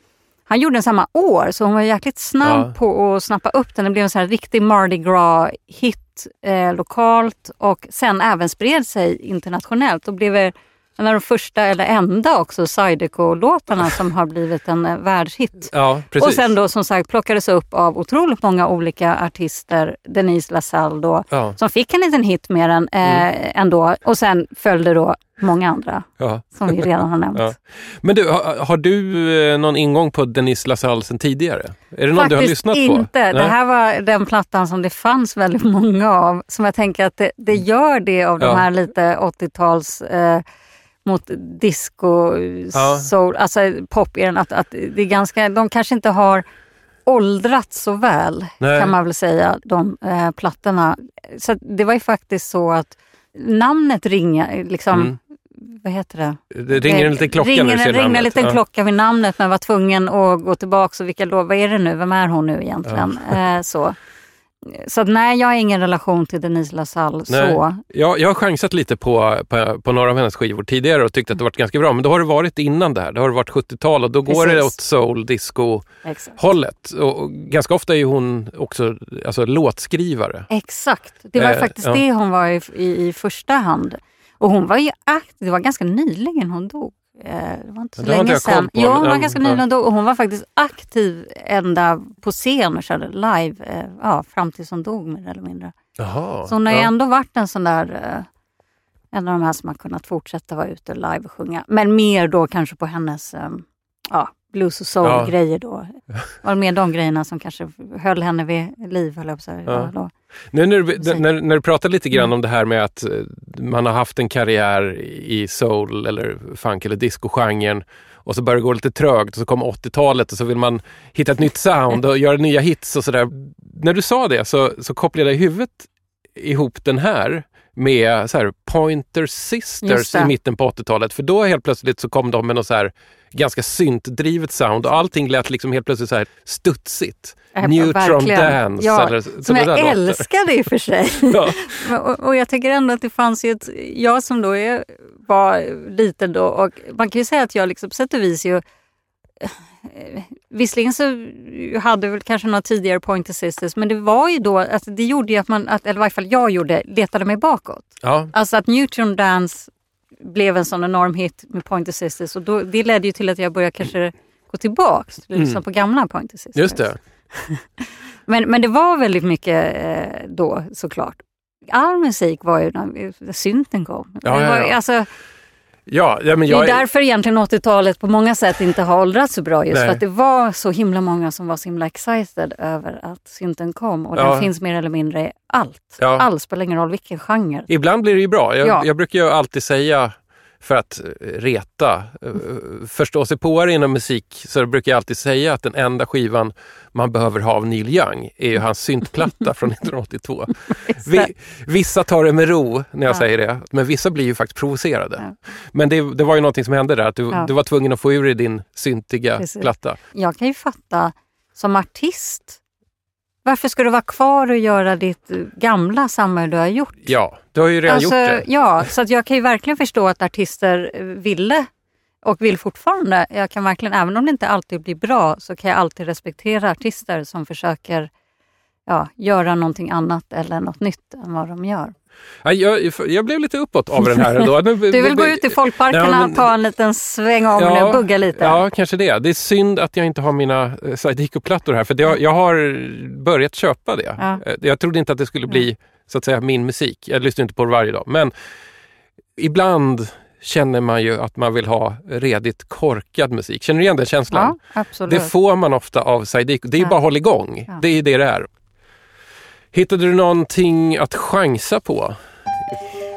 Han gjorde den samma år så hon var jäkligt snabb Ja. på att snappa upp den. Det blev en sån här riktig Mardi Gras-hit eh, lokalt och sen även spred sig internationellt och blev en av de första eller enda också Zydeco-låtarna som har blivit en eh, världshit. Ja, precis. Och sen då som sagt plockades upp av otroligt många olika artister. Denise LaSalle då, Ja. Mm. som fick en liten hit med den eh, ändå. Och sen följde då många andra Ja. som vi redan har nämnt. Ja. Men du, har, har du eh, någon ingång på Denise LaSalle sen tidigare? Är det någon du har lyssnat inte. på? Det Nej? här var den plattan som det fanns väldigt många av. Som jag tänker att det, det gör det av de här lite 80-tals eh, mot disco, Ja. soul, alltså pop att, att det är ganska, de kanske inte har åldrats så väl Nej. kan man väl säga, de eh, plattorna. Så det var ju faktiskt så att namnet ringer, liksom, Mm. vad heter det? Det ringer en liten klocka ringer, när du ser ringer en liten Ja. klocka vid namnet men var tvungen att gå tillbaka och vilka lov, vad är det nu, vem är hon nu egentligen? Eh, så så att, nej, jag har ingen relation till Denise LaSalle Nej. så. Jag, jag har chansat lite på, på, på några av hennes skivor tidigare och tyckt att det varit ganska bra. Men då har det varit innan det här. Det har varit 70-tal och då går det Precis. åt soul, disco Exakt. hållet. Och, och ganska ofta är hon också alltså, låtskrivare. Exakt, det var Eh, faktiskt ja. det hon var i, i, i första hand. Och hon var ju aktiv, det var ganska nyligen hon dog. Eh, Det var inte så länge sedan. Jo, hon var ja, ganska nyligen dog och hon var faktiskt aktiv ända på scen och körde live eh, ja, fram tills hon dog mer eller mindre. Jaha. Så hon har ju ja. ändå varit en sån där, eh, en av de här som har kunnat fortsätta vara ute live och sjunga. Men mer då kanske på hennes eh, ja, blues och Ja. soul-grejer då. Var det mer de grejerna som kanske höll henne vid liv, höll jag på. Ja. Ja. Nu när, du, när, när du pratar lite grann Mm. om det här med att eh, man har haft en karriär i soul eller funk eller disco-genren och så börjar det gå lite trögt och så kommer 80-talet och så vill man hitta ett nytt sound och göra nya hits och sådär. När du sa det så, så kopplade jag i huvudet ihop den här med så här Pointer Sisters i mitten på 80-talet. För då helt plötsligt så kom de med något så här ganska syntdrivet sound och allting lät liksom helt plötsligt så här studsigt. Eh, Neutron. Dance. Ja, eller, Som jag älskade i och för sig. Ja. Och, och jag tycker ändå att det fanns ju ett, jag som då är, var liten då och man kan ju säga att jag liksom på sätt och vis ju Visserligen så hade väl kanske några tidigare Pointer Sisters men det var ju då, alltså det gjorde ju att man, att, eller i varje fall jag gjorde, letade mig bakåt. Ja, Alltså att Neutron Dance blev en sån enorm hit med Pointer Sisters och då, det ledde ju till att jag började kanske gå tillbaks till att lyssna på gamla Pointer Sisters. just det. Men, men det var väldigt mycket eh, då såklart. All musik var ju när synten kom. Ja, ja, var, ja. Alltså, Ja, ja, men det jag, är därför egentligen 80-talet på många sätt inte har åldrats så bra. Just Nej. för att det var så himla många som var så himla excited över att synten kom. Och Ja. den finns mer eller mindre i allt. Ja. Allt spelar ingen roll vilken genre. Ibland blir det ju bra. Jag, Ja. jag brukar ju alltid säga, för att eh, reta, eh, förstå sig på inom musik, så brukar jag alltid säga att den enda skivan man behöver ha av Neil Young är ju hans syntplatta från 1982. Vi, vissa tar det med ro när jag Ja. säger det, men vissa blir ju faktiskt provocerade. Ja. Men det, det var ju någonting som hände där, att du, Ja. du var tvungen att få ur dig din syntiga Precis. platta. Jag kan ju fatta som artist Varför ska du vara kvar och göra ditt eh, gamla samma du har gjort? Ja, du har ju redan Alltså, gjort det. Ja, så jag kan ju verkligen förstå att artister eh, ville och vill fortfarande. Jag kan verkligen, även om det inte alltid blir bra, så kan jag alltid respektera artister som försöker ja, göra någonting annat eller något nytt än vad de gör. Ja, jag, jag blev lite uppåt av den här. Då. Du vill gå ut i folkparkerna Ja, men- ta en liten sväng om Ja, och bugga lite? Ja, kanske det. Det är synd att jag inte har mina eh, Zydeco-plattor här, för det, jag har börjat köpa det. Ja. Eh, Jag trodde inte att det skulle bli så att säga min musik. Jag lyssnar inte på det varje dag. Men ibland känner man ju att man vill ha redigt korkad musik. Känner du igen den känslan? Ja, absolut. Det får man ofta av Zydeco. Det är ju bara håll igång. Det är det det är. Hittade du någonting att chansa på?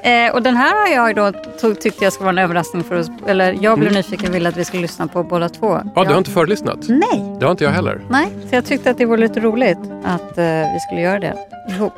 Eh, och den här har jag då tog, tyckte jag skulle vara en överraskning för oss. Eller jag blev nyfiken och ville att vi skulle lyssna på båda två. Mm. Ja, du har inte förlyssnat? Nej, Det har inte jag heller. nej. Så jag tyckte att det var lite roligt att eh, vi skulle göra det ihop.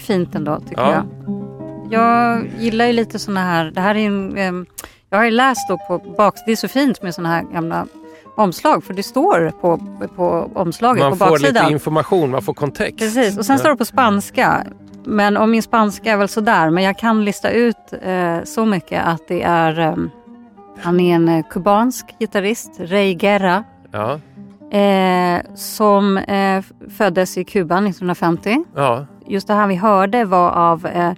Fint ändå tycker Ja. jag. Jag gillar ju lite såna här, det här är en, em, jag har ju läst då på bak, det är så fint med såna här gamla omslag för det står på, på omslaget Man på får baksidan. lite information, man får kontext. Precis, och sen står det på spanska. Men om min spanska är väl sådär, men jag kan lista ut eh, så mycket att det är, em, han är en eh, kubansk gitarrist, Rey Guerra, Ja, eh, som eh, föddes i Kuba 1950. ja. Just det här vi hörde var av eh,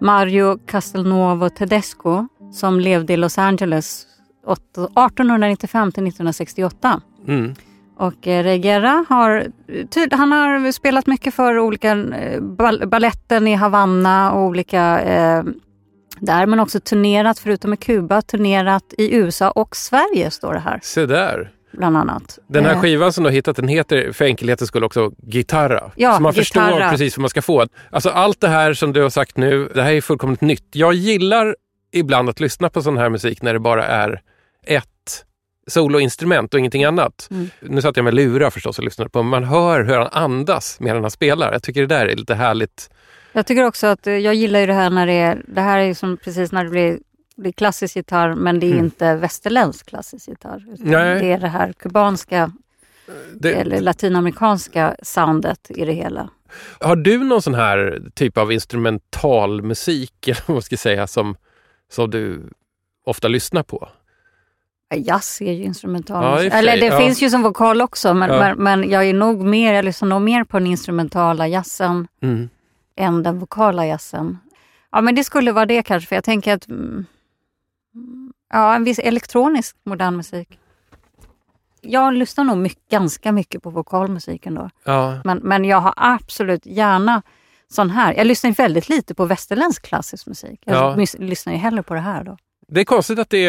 Mario Castelnuovo Tedesco som levde i Los Angeles åt- 1895 till 1968. Mm. Och eh, Ray Guerra har, tyd, han har spelat mycket för olika eh, bal- balletten i Havanna och olika eh, där, men också turnerat, förutom i Kuba, turnerat i USA och Sverige står det här. Se där. Bland annat. Den här Eh, skivan som du har hittat, den heter för enkelhetens skull också Gitarra. Ja, så man förstår Gitarra. precis vad man ska få. Alltså allt det här som du har sagt nu, det här är fullkomligt nytt. Jag gillar ibland att lyssna på sån här musik när det bara är ett soloinstrument och ingenting annat. Mm. Nu satt jag med lurar förstås och lyssnade på, men man hör hur han andas medan han spelar. Jag tycker det där är lite härligt. Jag tycker också att eh, jag gillar ju det här när det är, det här är som precis när det blir, blir klassisk gitarr men det är Mm. inte västerländsk klassisk gitarr. Det är det här kubanska Det, eller latinamerikanska soundet i det hela. Har du någon sån här typ av instrumentalmusik, eller vad man ska säga, som, som du ofta lyssnar på? Ja, Jazz är ju instrumental. Ja, eller det ja. finns ju som vokal också men, Ja. men, men jag är nog mer, jag lyssnar nog mer på den instrumentala jazzen Mm. än den vokala jazzen. Ja men det skulle vara det kanske för jag tänker att mm, ja, en viss elektronisk modern musik. Jag lyssnar nog mycket, ganska mycket på vokalmusik ändå. Ja, Men, men jag har absolut gärna sån här. Jag lyssnar väldigt lite på västerländsk klassisk musik. Jag Ja. lyssnar ju hellre på det här då. Det är konstigt att det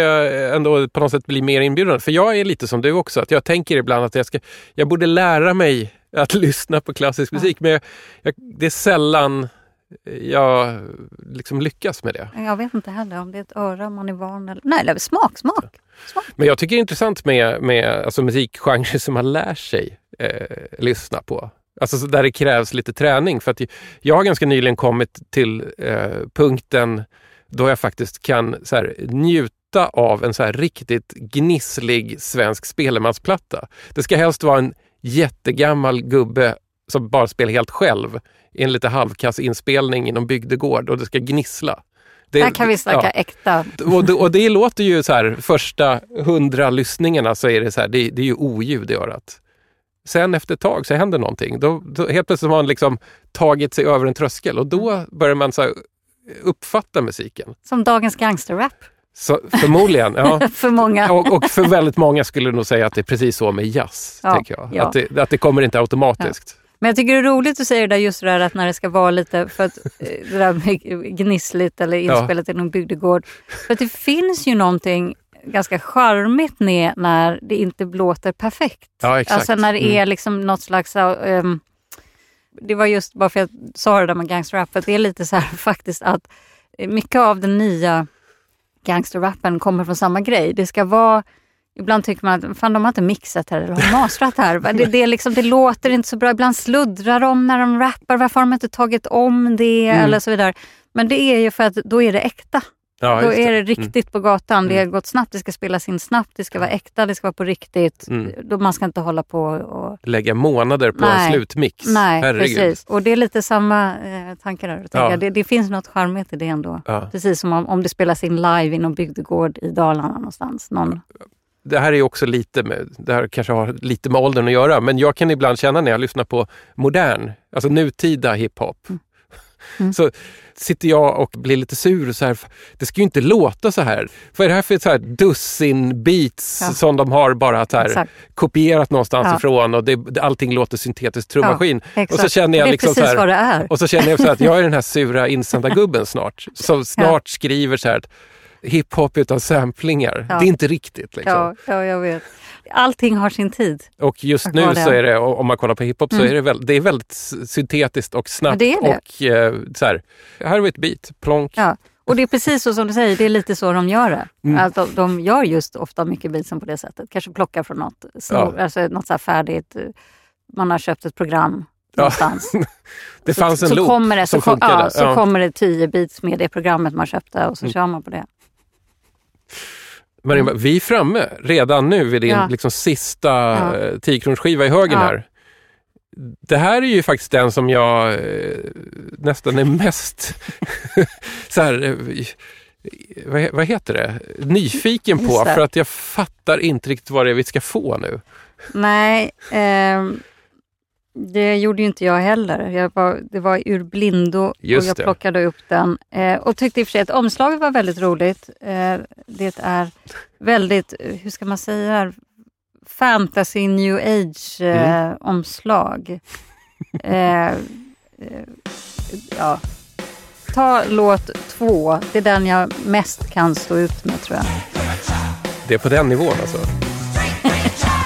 ändå på något sätt blir mer inbjudande. För jag är lite som du också. Att jag tänker ibland att jag, ska, jag borde lära mig att lyssna på klassisk musik. Men jag, jag, det är sällan jag liksom lyckas med det. Jag vet inte heller om det är ett öra man är van eller... Nej, eller smak, smak. smak. Men jag tycker det är intressant med, med alltså musikgenrer som man lär sig eh, lyssna på. Alltså så där det krävs lite träning. För att jag har ganska nyligen kommit till eh, punkten då jag faktiskt kan så här, njuta av en så här riktigt gnisslig svensk spelmansplatta. Det ska helst vara en jättegammal gubbe som bara spelar helt själv i en lite halvkass inspelning i någon bygdegård och det ska gnissla. Det, Där kan vi snacka ja. äkta. Och det, och det låter ju så här, första hundra lyssningarna så är det så här, det, det är ju oljud i örat. Sen efter ett tag så händer någonting. Då, då helt plötsligt har man liksom tagit sig över en tröskel och då börjar man så här uppfatta musiken. Som dagens gangsterrap Så, förmodligen. Ja. för många. Och, och för väldigt många skulle nog säga att det är precis så med jazz. Ja, tänker jag. ja. Att, det, att det kommer inte automatiskt. Men jag tycker det är roligt att säga det där just det där att när det ska vara lite, för att eh, det där med gnissligt eller Ja. inspelat i någon bygdegård. För att det finns ju någonting ganska charmigt med när det inte låter perfekt. Ja, exakt. Alltså när det Mm. är liksom något slags... ehm, det var just bara för att jag sa det där med gangsterrap, för det är lite så här faktiskt att mycket av den nya gangsterrappen kommer från samma grej. Det ska vara... Ibland tycker man att fan, de har inte mixat här eller har mastrat här. Det, det, liksom, det låter inte så bra. Ibland sluddrar de när de rappar. Varför har de inte tagit om det? Mm. eller så vidare. Men det är ju för att då är det äkta. Ja, då är det Mm. riktigt på gatan. Det har gått snabbt, det ska spelas in snabbt, det ska vara äkta, det ska vara på riktigt. Mm. Då man ska inte hålla på och... Lägga månader på Nej. en slutmix. Nej, Herregud. precis. Och det är lite samma eh, tankar där. Ja. Det, det finns något charmigt i det ändå. Ja. Precis som om, om det spelas in live i någon bygdegård i Dalarna någonstans. Någon, det här är också lite med, det här kanske har lite med åldern att göra, men jag kan ibland känna när jag lyssnar på modern, alltså nutida hiphop, Mm. så sitter jag och blir lite sur. Så här, det ska ju inte låta så här. Vad är det här för så här dussin beats Ja. som de har bara så här, kopierat någonstans Ja. ifrån och det, allting låter syntetisk trummaskin. exakt. och så känner jag liksom så här, och så känner jag så att jag är den här sura insändargubben snart, som snart skriver så här att hiphop utan samplingar, Ja. det är inte riktigt. Liksom. Ja, ja, jag vet. Allting har sin tid. Och just nu det. så är det, om man kollar på hiphop, så Mm. är det, väl, det är väldigt syntetiskt och snabbt. det är det. Och eh, så här, här har vi ett beat, plonk. Ja. Och det är precis så som du säger, det är lite så de gör det. Mm. Att de, de gör just ofta mycket beatsen på det sättet. Kanske plockar från något, snor, Ja. alltså något så här färdigt, eh, man har köpt ett program Ja. någonstans. Det så, fanns en så loop kommer det, så, som kom, funkade. ja, så Ja. kommer det tio beats med det programmet man köpte och så Mm. kör man på det. Men vi är framme redan nu vid din Ja. liksom, sista Ja. ja. 10 i högen Ja. här. Det här är ju faktiskt den som jag eh, nästan är mest så här, eh, vad, vad heter det? nyfiken på. Det. För att jag fattar inte riktigt vad det är vi ska få nu. Nej, ehm, det gjorde ju inte jag heller. Jag var, det var ur blindo Just och jag det. plockade upp den. Eh, och tyckte i och för sig att omslaget var väldigt roligt. Eh, det är väldigt, hur ska man säga, fantasy new age eh, Mm. eh, eh, ja. Ta låt två, det är den jag mest kan stå ut med tror jag. Det är på den nivån alltså.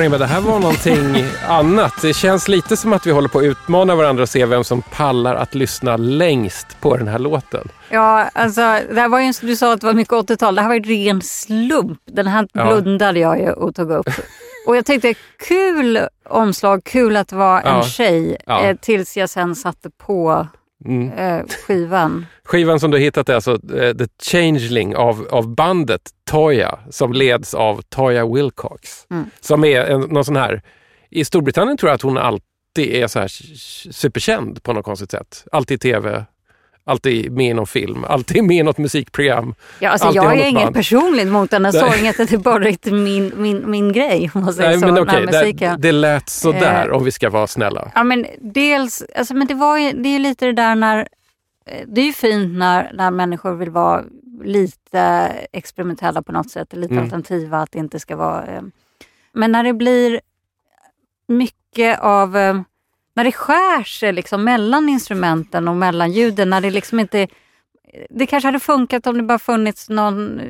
Marimba, det här var någonting annat. Det känns lite som att vi håller på att utmana varandra och se vem som pallar att lyssna längst på den här låten. Ja, alltså det här var ju, du sa att det var mycket 80-tal. Det här var ju ren slump. Den här Ja. blundade jag ju och tog upp. Och jag tänkte kul omslag, kul att vara en Ja. tjej. Ja. Eh, tills jag sen satte på Mm. eh, skivan. Skivan som du hittat är alltså eh, The Changeling av, av bandet Toya som leds av Toya Wilcox. Mm. Som är en, någon sån här, i Storbritannien tror jag att hon alltid är så här superkänd på något konstigt sätt. Alltid i alltid med i någon film, alltid med i något musikprogram. Ja, alltså, har jag är inget band. personligt mot den här sången. Det är bara inte min, min, min grej. Om man säger Nej, så, men den okej, här det, musiken. det lät sådär Eh. om vi ska vara snälla. Ja men dels, alltså, men det, var ju, det är ju lite det där när, eh, det är ju fint när, när människor vill vara lite experimentella på något sätt, lite Mm. alternativa, att det inte ska vara... Eh, men när det blir mycket av, eh, när det skär sig liksom mellan instrumenten och mellan ljuden, när det liksom inte det kanske hade funkat om det bara funnits någon,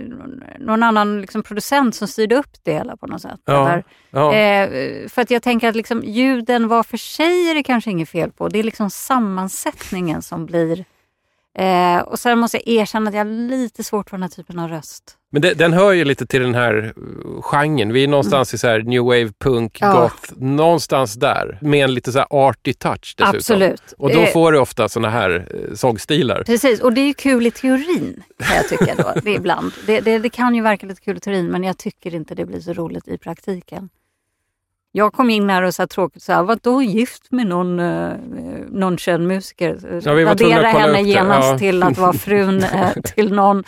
någon annan liksom producent som styrde upp det hela på något sätt. Ja, Eller, ja. Eh, för att jag tänker att liksom, ljuden var för sig är det kanske inget fel på. Det är liksom sammansättningen som blir... Eh, och sen måste jag erkänna att jag har lite svårt för den här typen av röst. Men det, den hör ju lite till den här uh, genren. Vi är någonstans i så här new wave, punk, Ja. goth. Någonstans där. Med en lite så här arty touch dessutom. Absolut. Och då Eh, får du ofta såna här eh, sångstilar. Precis, och det är ju kul i teorin kan jag tycka då, det ibland. Det, det, det kan ju verka lite kul i teorin men jag tycker inte det blir så roligt i praktiken. Jag kom in här och sa tråkigt så här, vadå gift med någon, eh, någon känd musiker? Ja, vi Radera henne genast ja. till att vara frun eh, till någon.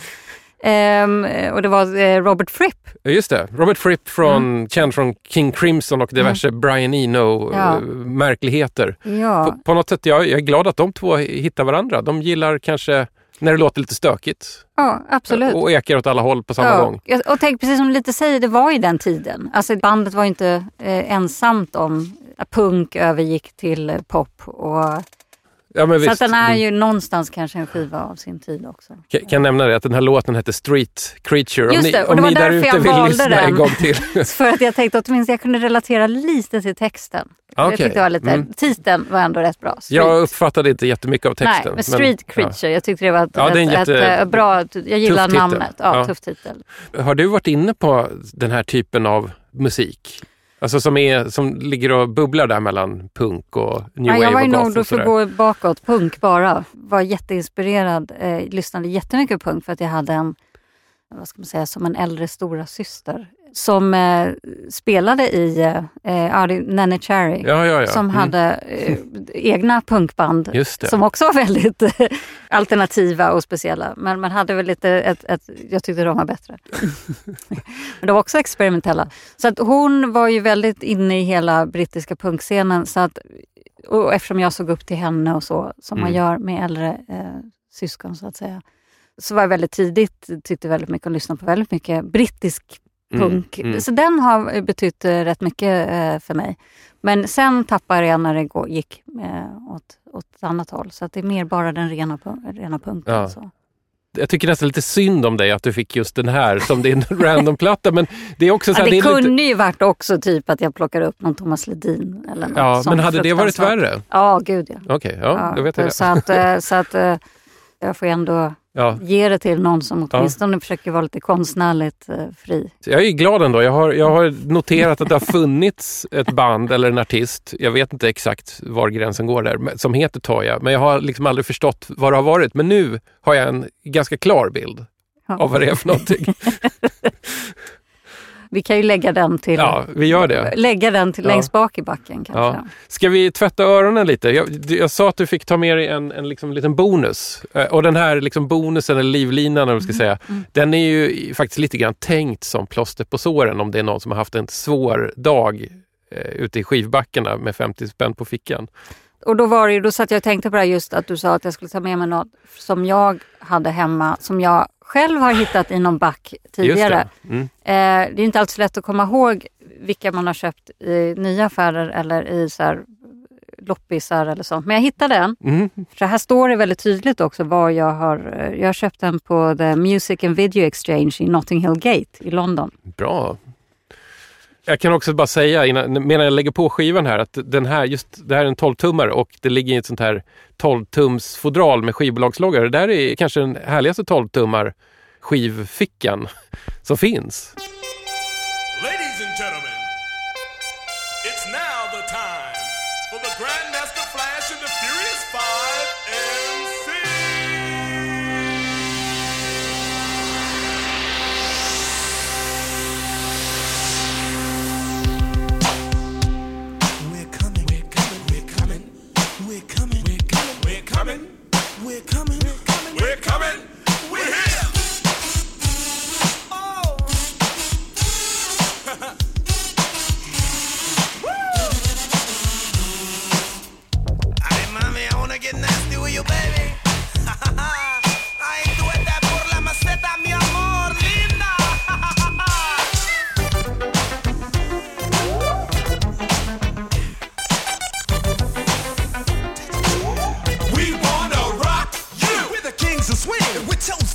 Ehm, och det var eh, Robert Fripp. Just det. Robert Fripp, från, känd från King Crimson och diverse Brian Mm. Ja. Eno-märkligheter. Ja. På, på något sätt, jag, jag är glad att de två hittar varandra. De gillar kanske när det låter lite stökigt ja, absolut. och ekar åt alla håll på samma gång. Ja, och tänk precis som du lite säger, det var ju den tiden. Alltså bandet var ju inte eh, ensamt om att punk övergick till eh, pop. Och, Ja, men så visst. den är Mm. ju någonstans kanske en skiva av sin tid också. Kan, kan jag nämna det att den här låten heter Street Creature. Om Just ni, det, och om det var ni där därför ute jag vill valde lyssna den. en gång till. För att jag tänkte åtminstone jag kunde relatera lite till texten. Ah, Jag okej. tyckte det var lite, Mm. Titeln var ändå rätt bra. Street. Jag uppfattade inte jättemycket av texten. Nej, men Street Creature, jag tyckte det var ett, Ja, det ett, jätte- ett, eh, bra, jag gillar namnet. Ja, Ja. tuff titel. Ja. Har du varit inne på den här typen av musik? Alltså som, är, som ligger och bubblar där mellan punk och new Ja, wave jag var ju nog, då för att gå bakåt, punk bara. Var jätteinspirerad, eh, lyssnade jättemycket på punk för att jag hade en, vad ska man säga, som en äldre stora syster som eh, spelade i eh, Nanny Cherry. Ja, ja, ja. Som Mm. hade eh, egna punkband som också var väldigt alternativa och speciella. Men man hade väl lite, ett, ett, jag tyckte de var bättre. Men de var också experimentella. Så att hon var ju väldigt inne i hela brittiska punkscenen. Så att, och eftersom jag såg upp till henne och så, som man Mm. gör med äldre eh, syskon så att säga. Så var jag väldigt tidigt, tyckte väldigt mycket och lyssnade på väldigt mycket brittisk punk. mm. Så den har betytt eh, rätt mycket eh, för mig. Men sen tappade jag när det gick eh, åt, åt ett annat håll. Så det är mer bara den rena, rena punken. Ja. Så. Jag tycker nästan lite synd om dig att du fick just den här som din random-platta. Men det är också så Ja, här, det, är kunde lite... ju varit också typ att jag plockar upp någon Thomas Ledin. Eller något Ja, men hade det varit värre? Ja, gud ja. Okej, ja, då vet jag det. så att, så att jag får ändå Ja. ge det till någon som åtminstone försöker vara lite konstnärligt eh, fri. Jag är glad ändå. Jag har, jag har noterat att det har funnits ett band eller en artist, jag vet inte exakt var gränsen går där, som heter Toya. Men jag har liksom aldrig förstått vad det har varit. Men nu har jag en ganska klar bild Ja. av vad det är för någonting. Vi kan ju lägga den till, Ja, vi gör det. lägga den till Ja. längst bak i backen kanske. Ja. Ska vi tvätta öronen lite? Jag, jag sa att du fick ta med dig en, en liksom liten bonus. Eh, Och den här liksom bonusen, eller livlinan eller vad ska säga, den är ju faktiskt lite grann tänkt som plåster på såren om det är någon som har haft en svår dag eh, ute i skivbackarna med 50 spänn på fickan. Och då var det ju, då satt jag och tänkte på det här just att du sa att jag skulle ta med mig något som jag hade hemma, som jag själv har hittat i någon back tidigare. Det. Mm. Eh, det är inte alltid så lätt att komma ihåg vilka man har köpt i nya affärer eller i så här loppisar eller sånt. Men jag hittade en. Mm. För här står det väldigt tydligt också vad jag har... eh, Jag har köpt den på The Music and Video Exchange i Notting Hill Gate i London. Bra. Jag kan också bara säga innan, medan jag lägger på skivan här att den här, just det här är en 12-tummare och det ligger i ett sånt här 12-tums fodral med skivbolagsloggar. Det där är kanske den härligaste 12-tummar skivfickan som finns.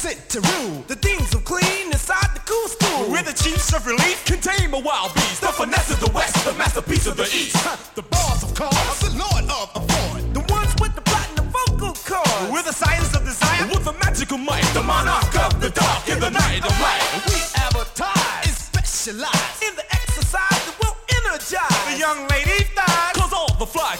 To rule. The things of clean inside the cool school. We're the chiefs of relief. Contain a wild beast. The finesse of the west. The masterpiece of the east. the bars of cars. The lord of the afford. The ones with the platinum vocal cords. We're the science of desire. With the magical might. The monarch of the dark in the night of light. We advertise. And specialize in the exercise that will energize. The young lady thighs. Cause all the fly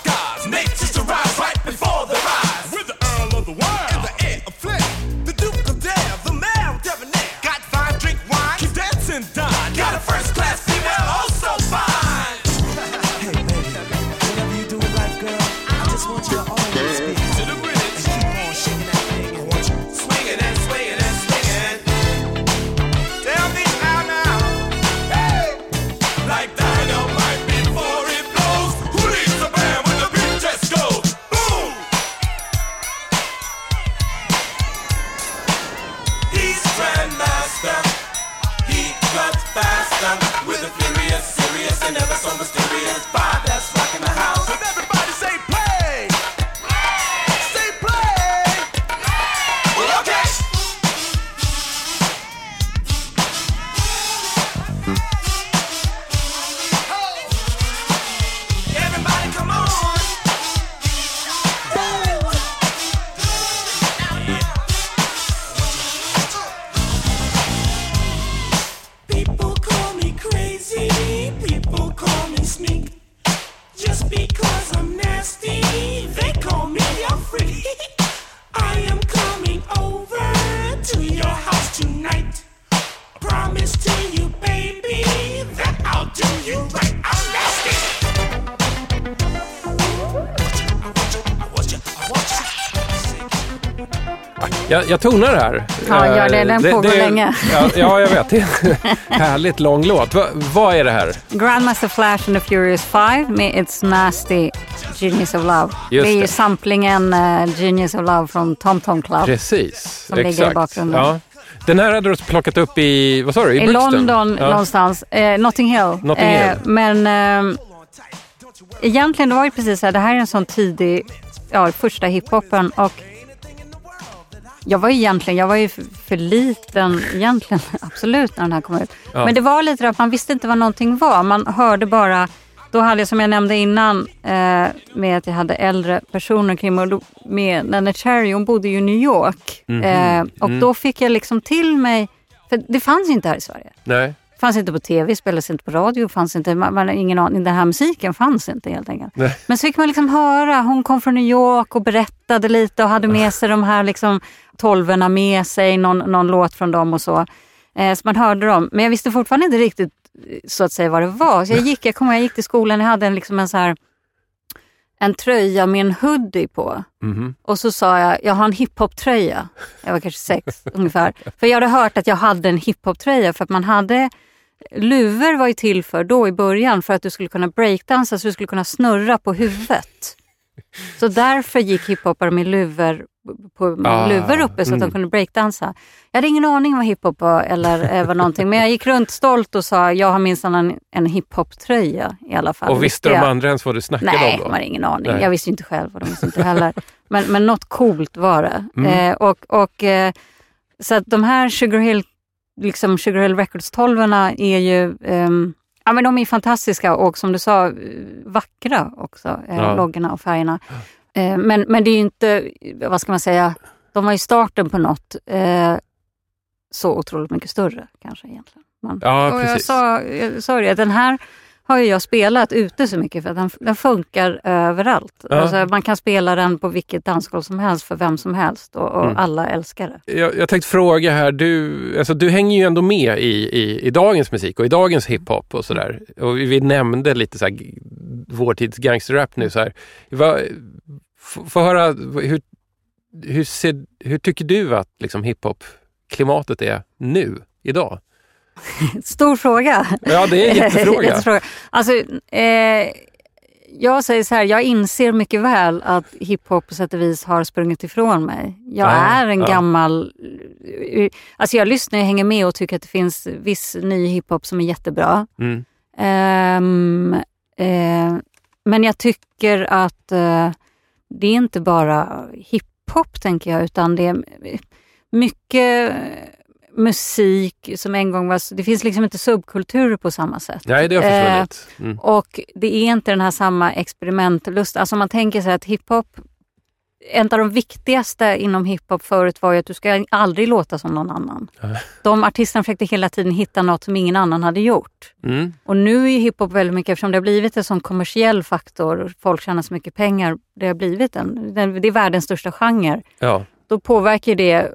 Jag, jag tonar här. Ja, gör det. Den Eh, pågår länge. Ja, ja, jag vet. Det är en härligt lång låt. Va, vad är det här? Grandmaster Flash and the Furious Five med It's Nasty Genius of Love. Just det är ju det. samplingen eh, Genius of Love från Tom Tom Club. Precis. Som ligger i Exakt. bakgrunden. Ja. Den här hade du plockat upp i, vad sa du, i, I? London ja. någonstans. Eh, Notting Hill. Notting Eh, Hill. men eh, egentligen det var ju precis så här, det här är en sån tidig, ja första hiphopen och jag var ju egentligen, jag var ju för, liten egentligen, absolut när den här kom ut. Ja. Men det var lite det att man visste inte vad någonting var. Man hörde bara, då hade jag som jag nämnde innan eh, med att jag hade äldre personer kring mig. Med Nene Cherry, hon bodde ju i New York. Mhm. Eh, och Mm. då fick jag liksom till mig, för det fanns ju inte här i Sverige. Nej. fanns inte på tv, spelades inte på radio, fanns inte, man, man, ingen aning, den här musiken fanns inte helt enkelt. Nej. Men så fick man liksom höra, hon kom från New York och berättade lite och hade med sig de här liksom tolvorna med sig, någon, någon låt från dem och så. Eh, så man hörde dem, men jag visste fortfarande inte riktigt eh, så att säga vad det var. Så jag gick, jag kommer jag gick till skolan, jag hade en, liksom en så här en tröja med en hoodie på. Mhm. Och så sa jag, jag har en hiphop-tröja. Jag var kanske sex ungefär. För jag hade hört att jag hade en hiphop-tröja för att man hade Luvor var ju till för då i början för att du skulle kunna breakdansa så du skulle kunna snurra på huvudet. Så därför gick hiphoppare med luvor, på, Ah, luvor uppe så att mm. de kunde breakdansa. Jag hade ingen aning vad hiphop var eller eh, vad någonting men jag gick runt stolt och sa jag har minsann en, en hiphop-tröja i alla fall. Och visste de jag. andra ens vad du snackade Nej, om de då? hade ingen aning. Nej. Jag visste inte själv och de visste inte heller. Men, men något coolt var det. Mm. Eh, och, och, eh, så att de här Sugar Hill, liksom Sugar Hill Records 12 är ju ehm, Ja, men de är fantastiska och som du sa, eh, vackra också, eh, Ja. loggorna och färgerna. Eh, men, men det är ju inte, vad ska man säga, de var ju starten på något eh, så otroligt mycket större kanske egentligen. Man, Ja, och jag sa, jag sa det, den här har ju jag spelat ute så mycket för att den, den funkar överallt. Ja. Alltså, man kan spela den på vilket dansgolv som helst för vem som helst och, och Mm. alla älskar det. Jag, jag tänkte fråga här, du, alltså, du hänger ju ändå med i, i, i dagens musik och i dagens hiphop och sådär. Och vi, vi nämnde lite så här, vår tids gangsterrap nu. Så här. F- Få höra, hur, hur, ser, hur tycker du att liksom, hiphop-klimatet är nu, idag? Stor fråga. Ja, det är en jättefråga. Jättefråga. Alltså, eh, jag säger så här, jag inser mycket väl att hiphop på sätt och vis har sprungit ifrån mig. Jag Ja, är en ja. gammal... eh, Alltså jag lyssnar och hänger med och tycker att det finns viss ny hiphop som är jättebra. Mm. Ehm, eh, men jag tycker att eh, det är inte bara hiphop, tänker jag, utan det är mycket musik som en gång var... Det finns liksom inte subkulturer på samma sätt. Nej, det har Eh, försvunnit. Mm. Och det är inte den här samma experimentlust. Alltså man tänker sig att hiphop, en av de viktigaste inom hiphop förut var ju att du ska aldrig låta som någon annan. De artisterna försökte hela tiden hitta något som ingen annan hade gjort. Mm. Och nu är hiphop väldigt mycket, eftersom det har blivit en sån kommersiell faktor, folk tjänar så mycket pengar, det har blivit en, det det är världens största genre. Ja. Då påverkar det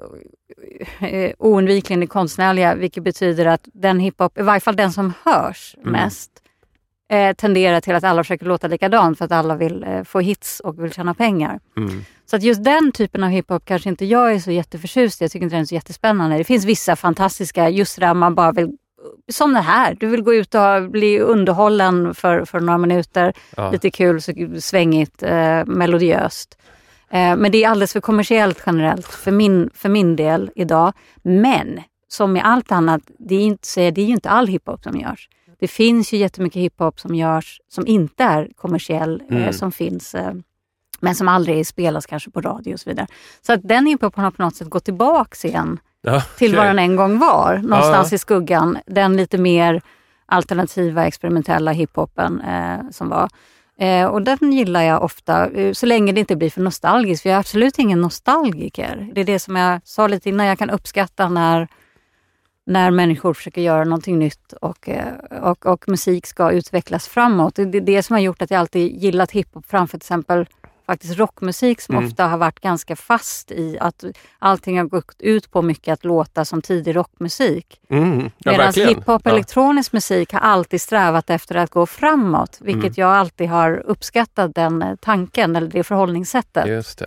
eh, oundvikligen det konstnärliga, vilket betyder att den hiphop, i varje fall den som hörs Mm. mest, eh, tenderar till att alla försöker låta likadant för att alla vill eh, få hits och vill tjäna pengar. Mm. Så att just den typen av hiphop kanske inte jag är så jätteförtjust i. Jag tycker inte den är så jättespännande. Det finns vissa fantastiska, just där man bara vill, som det här, du vill gå ut och bli underhållen för, för några minuter. Ja. Lite kul, svängigt, eh, melodiöst. Eh, men det är alldeles för kommersiellt generellt för min, för min del idag. Men som med allt annat, det är, inte, det är ju inte all hiphop som görs. Det finns ju jättemycket hiphop som görs som inte är kommersiell, eh, Mm. som finns eh, men som aldrig spelas kanske på radio och så vidare. Så att den hiphopen har på något sätt gått tillbaks igen Ja, till okej. vad den en gång var, någonstans ja. i skuggan. Den lite mer alternativa, experimentella hiphopen eh, som var. Eh, och den gillar jag ofta, eh, så länge det inte blir för nostalgiskt. För jag är absolut ingen nostalgiker. Det är det som jag sa lite innan, jag kan uppskatta när, när människor försöker göra någonting nytt och, eh, och, och musik ska utvecklas framåt. Det är det som har gjort att jag alltid gillat hiphop framför till exempel faktiskt rockmusik som Mm. ofta har varit ganska fast i att allting har gått ut på mycket att låta som tidig rockmusik. Mm. Ja, Medan hiphop och Ja. elektronisk musik har alltid strävat efter att gå framåt, vilket Mm. jag alltid har uppskattat den eh, tanken eller det förhållningssättet. Det.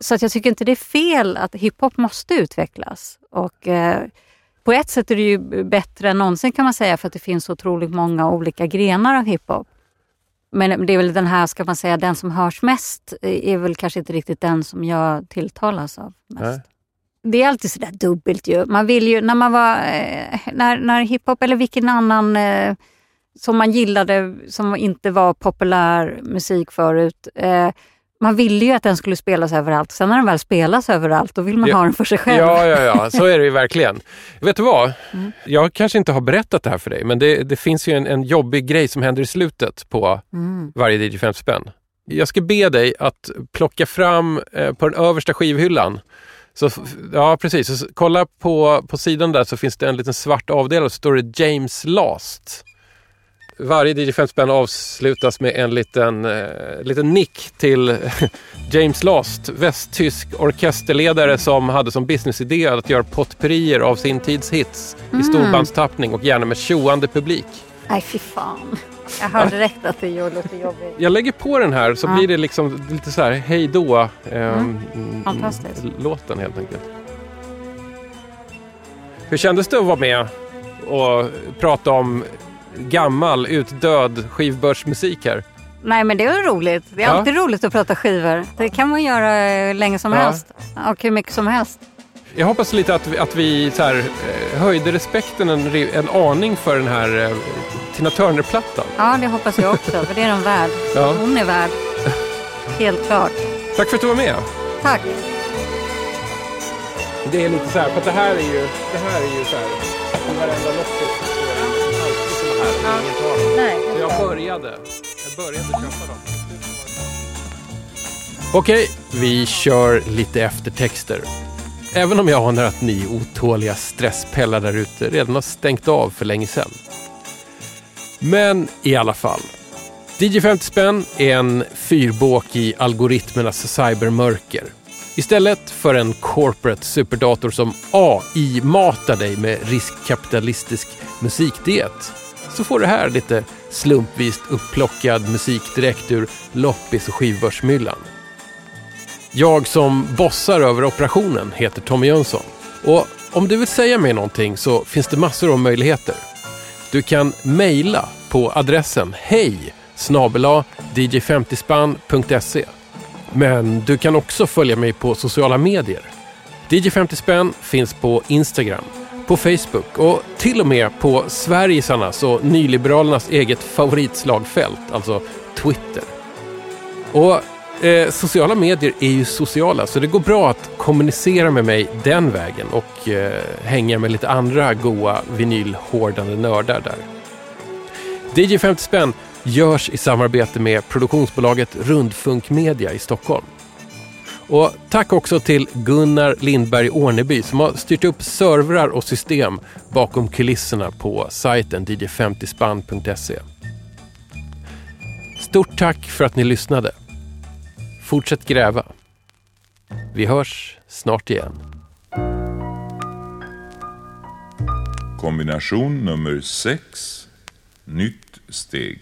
Så att jag tycker inte det är fel att hiphop måste utvecklas. Och, eh, på ett sätt är det ju bättre än någonsin kan man säga för att det finns så otroligt många olika grenar av hiphop. Men det är väl den här, ska man säga, den som hörs mest är väl kanske inte riktigt den som jag tilltalas av mest. Nej. Det är alltid sådär dubbelt ju. Man vill ju, när man var, eh, när, när hiphop eller vilken annan eh, som man gillade, som inte var populär musik förut, eh, man ville ju att den skulle spelas överallt. Sen när den väl spelas överallt, då vill man Ja. ha den för sig själv. Ja, ja, ja, så är det ju verkligen. Vet du vad? Mm. Jag kanske inte har berättat det här för dig, men det, det finns ju en, en jobbig grej som händer i slutet på Mm. varje DJ 50 spänn. Jag ska be dig att plocka fram eh, på den översta skivhyllan. Så, ja, precis. Så, kolla på, på sidan där så finns det en liten svart avdelning och så står det James Last. Varje DJ 50 spänn avslutas med en liten, eh, liten nick till James Last, västtysk orkesterledare som hade som businessidé att göra potpurrier av sin tids hits i storbandstappning och gärna med tjoande publik. Nej, fy fan. Jag hör direkt att det gör- låter jobbigt. Jag lägger på den här så Ja. blir det liksom lite så här hej då ehm, Fantastiskt. mm, låten helt enkelt. Hur kändes det att vara med och prata om gammal utdöd skivbörsmusik här? Nej, men det är roligt. Det är Ja. alltid roligt att prata skivor. Det kan man göra eh, länge som Ja. helst. Och hur mycket som helst. Jag hoppas lite att vi, att vi så här, eh, höjde respekten en, en aning för den här eh, Tina Turner-plattan. Ja, det hoppas jag också. För det är de värd. Ja. Hon är värd. Helt klart. Tack för att du var med. Tack. Det är lite så här, för det här är ju, det här är ju så här, varenda loppis Nej, Så jag började. Jag började köpa dem. Okej, vi kör lite eftertexter. Även om jag anar att ni otåliga stresspellar där ute redan har stängt av för länge sedan. Men i alla fall. DJ 50 spänn är en fyrbåk i algoritmernas cybermörker. Istället för en corporate superdator som AI-matar dig med riskkapitalistisk musikdiet så får du här lite slumpvis upplockad musik direkt ur loppis och skivbörsmyllan. Jag som bossar över operationen heter Tommy Jönsson. Och om du vill säga mig någonting så finns det massor av möjligheter. Du kan mejla på adressen hej dj50spann.se. Men du kan också följa mig på sociala medier. dj50spann finns på Instagram, på Facebook och till och med på Sverigesarnas och nyliberalernas eget favoritslagfält, alltså Twitter. Och eh, sociala medier är ju sociala, så det går bra att kommunicera med mig den vägen och eh, hänga med lite andra goa vinylhårdande nördar där. DJ 50 spänn görs i samarbete med produktionsbolaget Rundfunk Media i Stockholm. Och tack också till Gunnar Lindberg Orneby som har styrt upp servrar och system bakom kulisserna på sajten dj50spann.se. Stort tack för att ni lyssnade. Fortsätt gräva. Vi hörs snart igen. Kombination nummer 6. Nytt steg.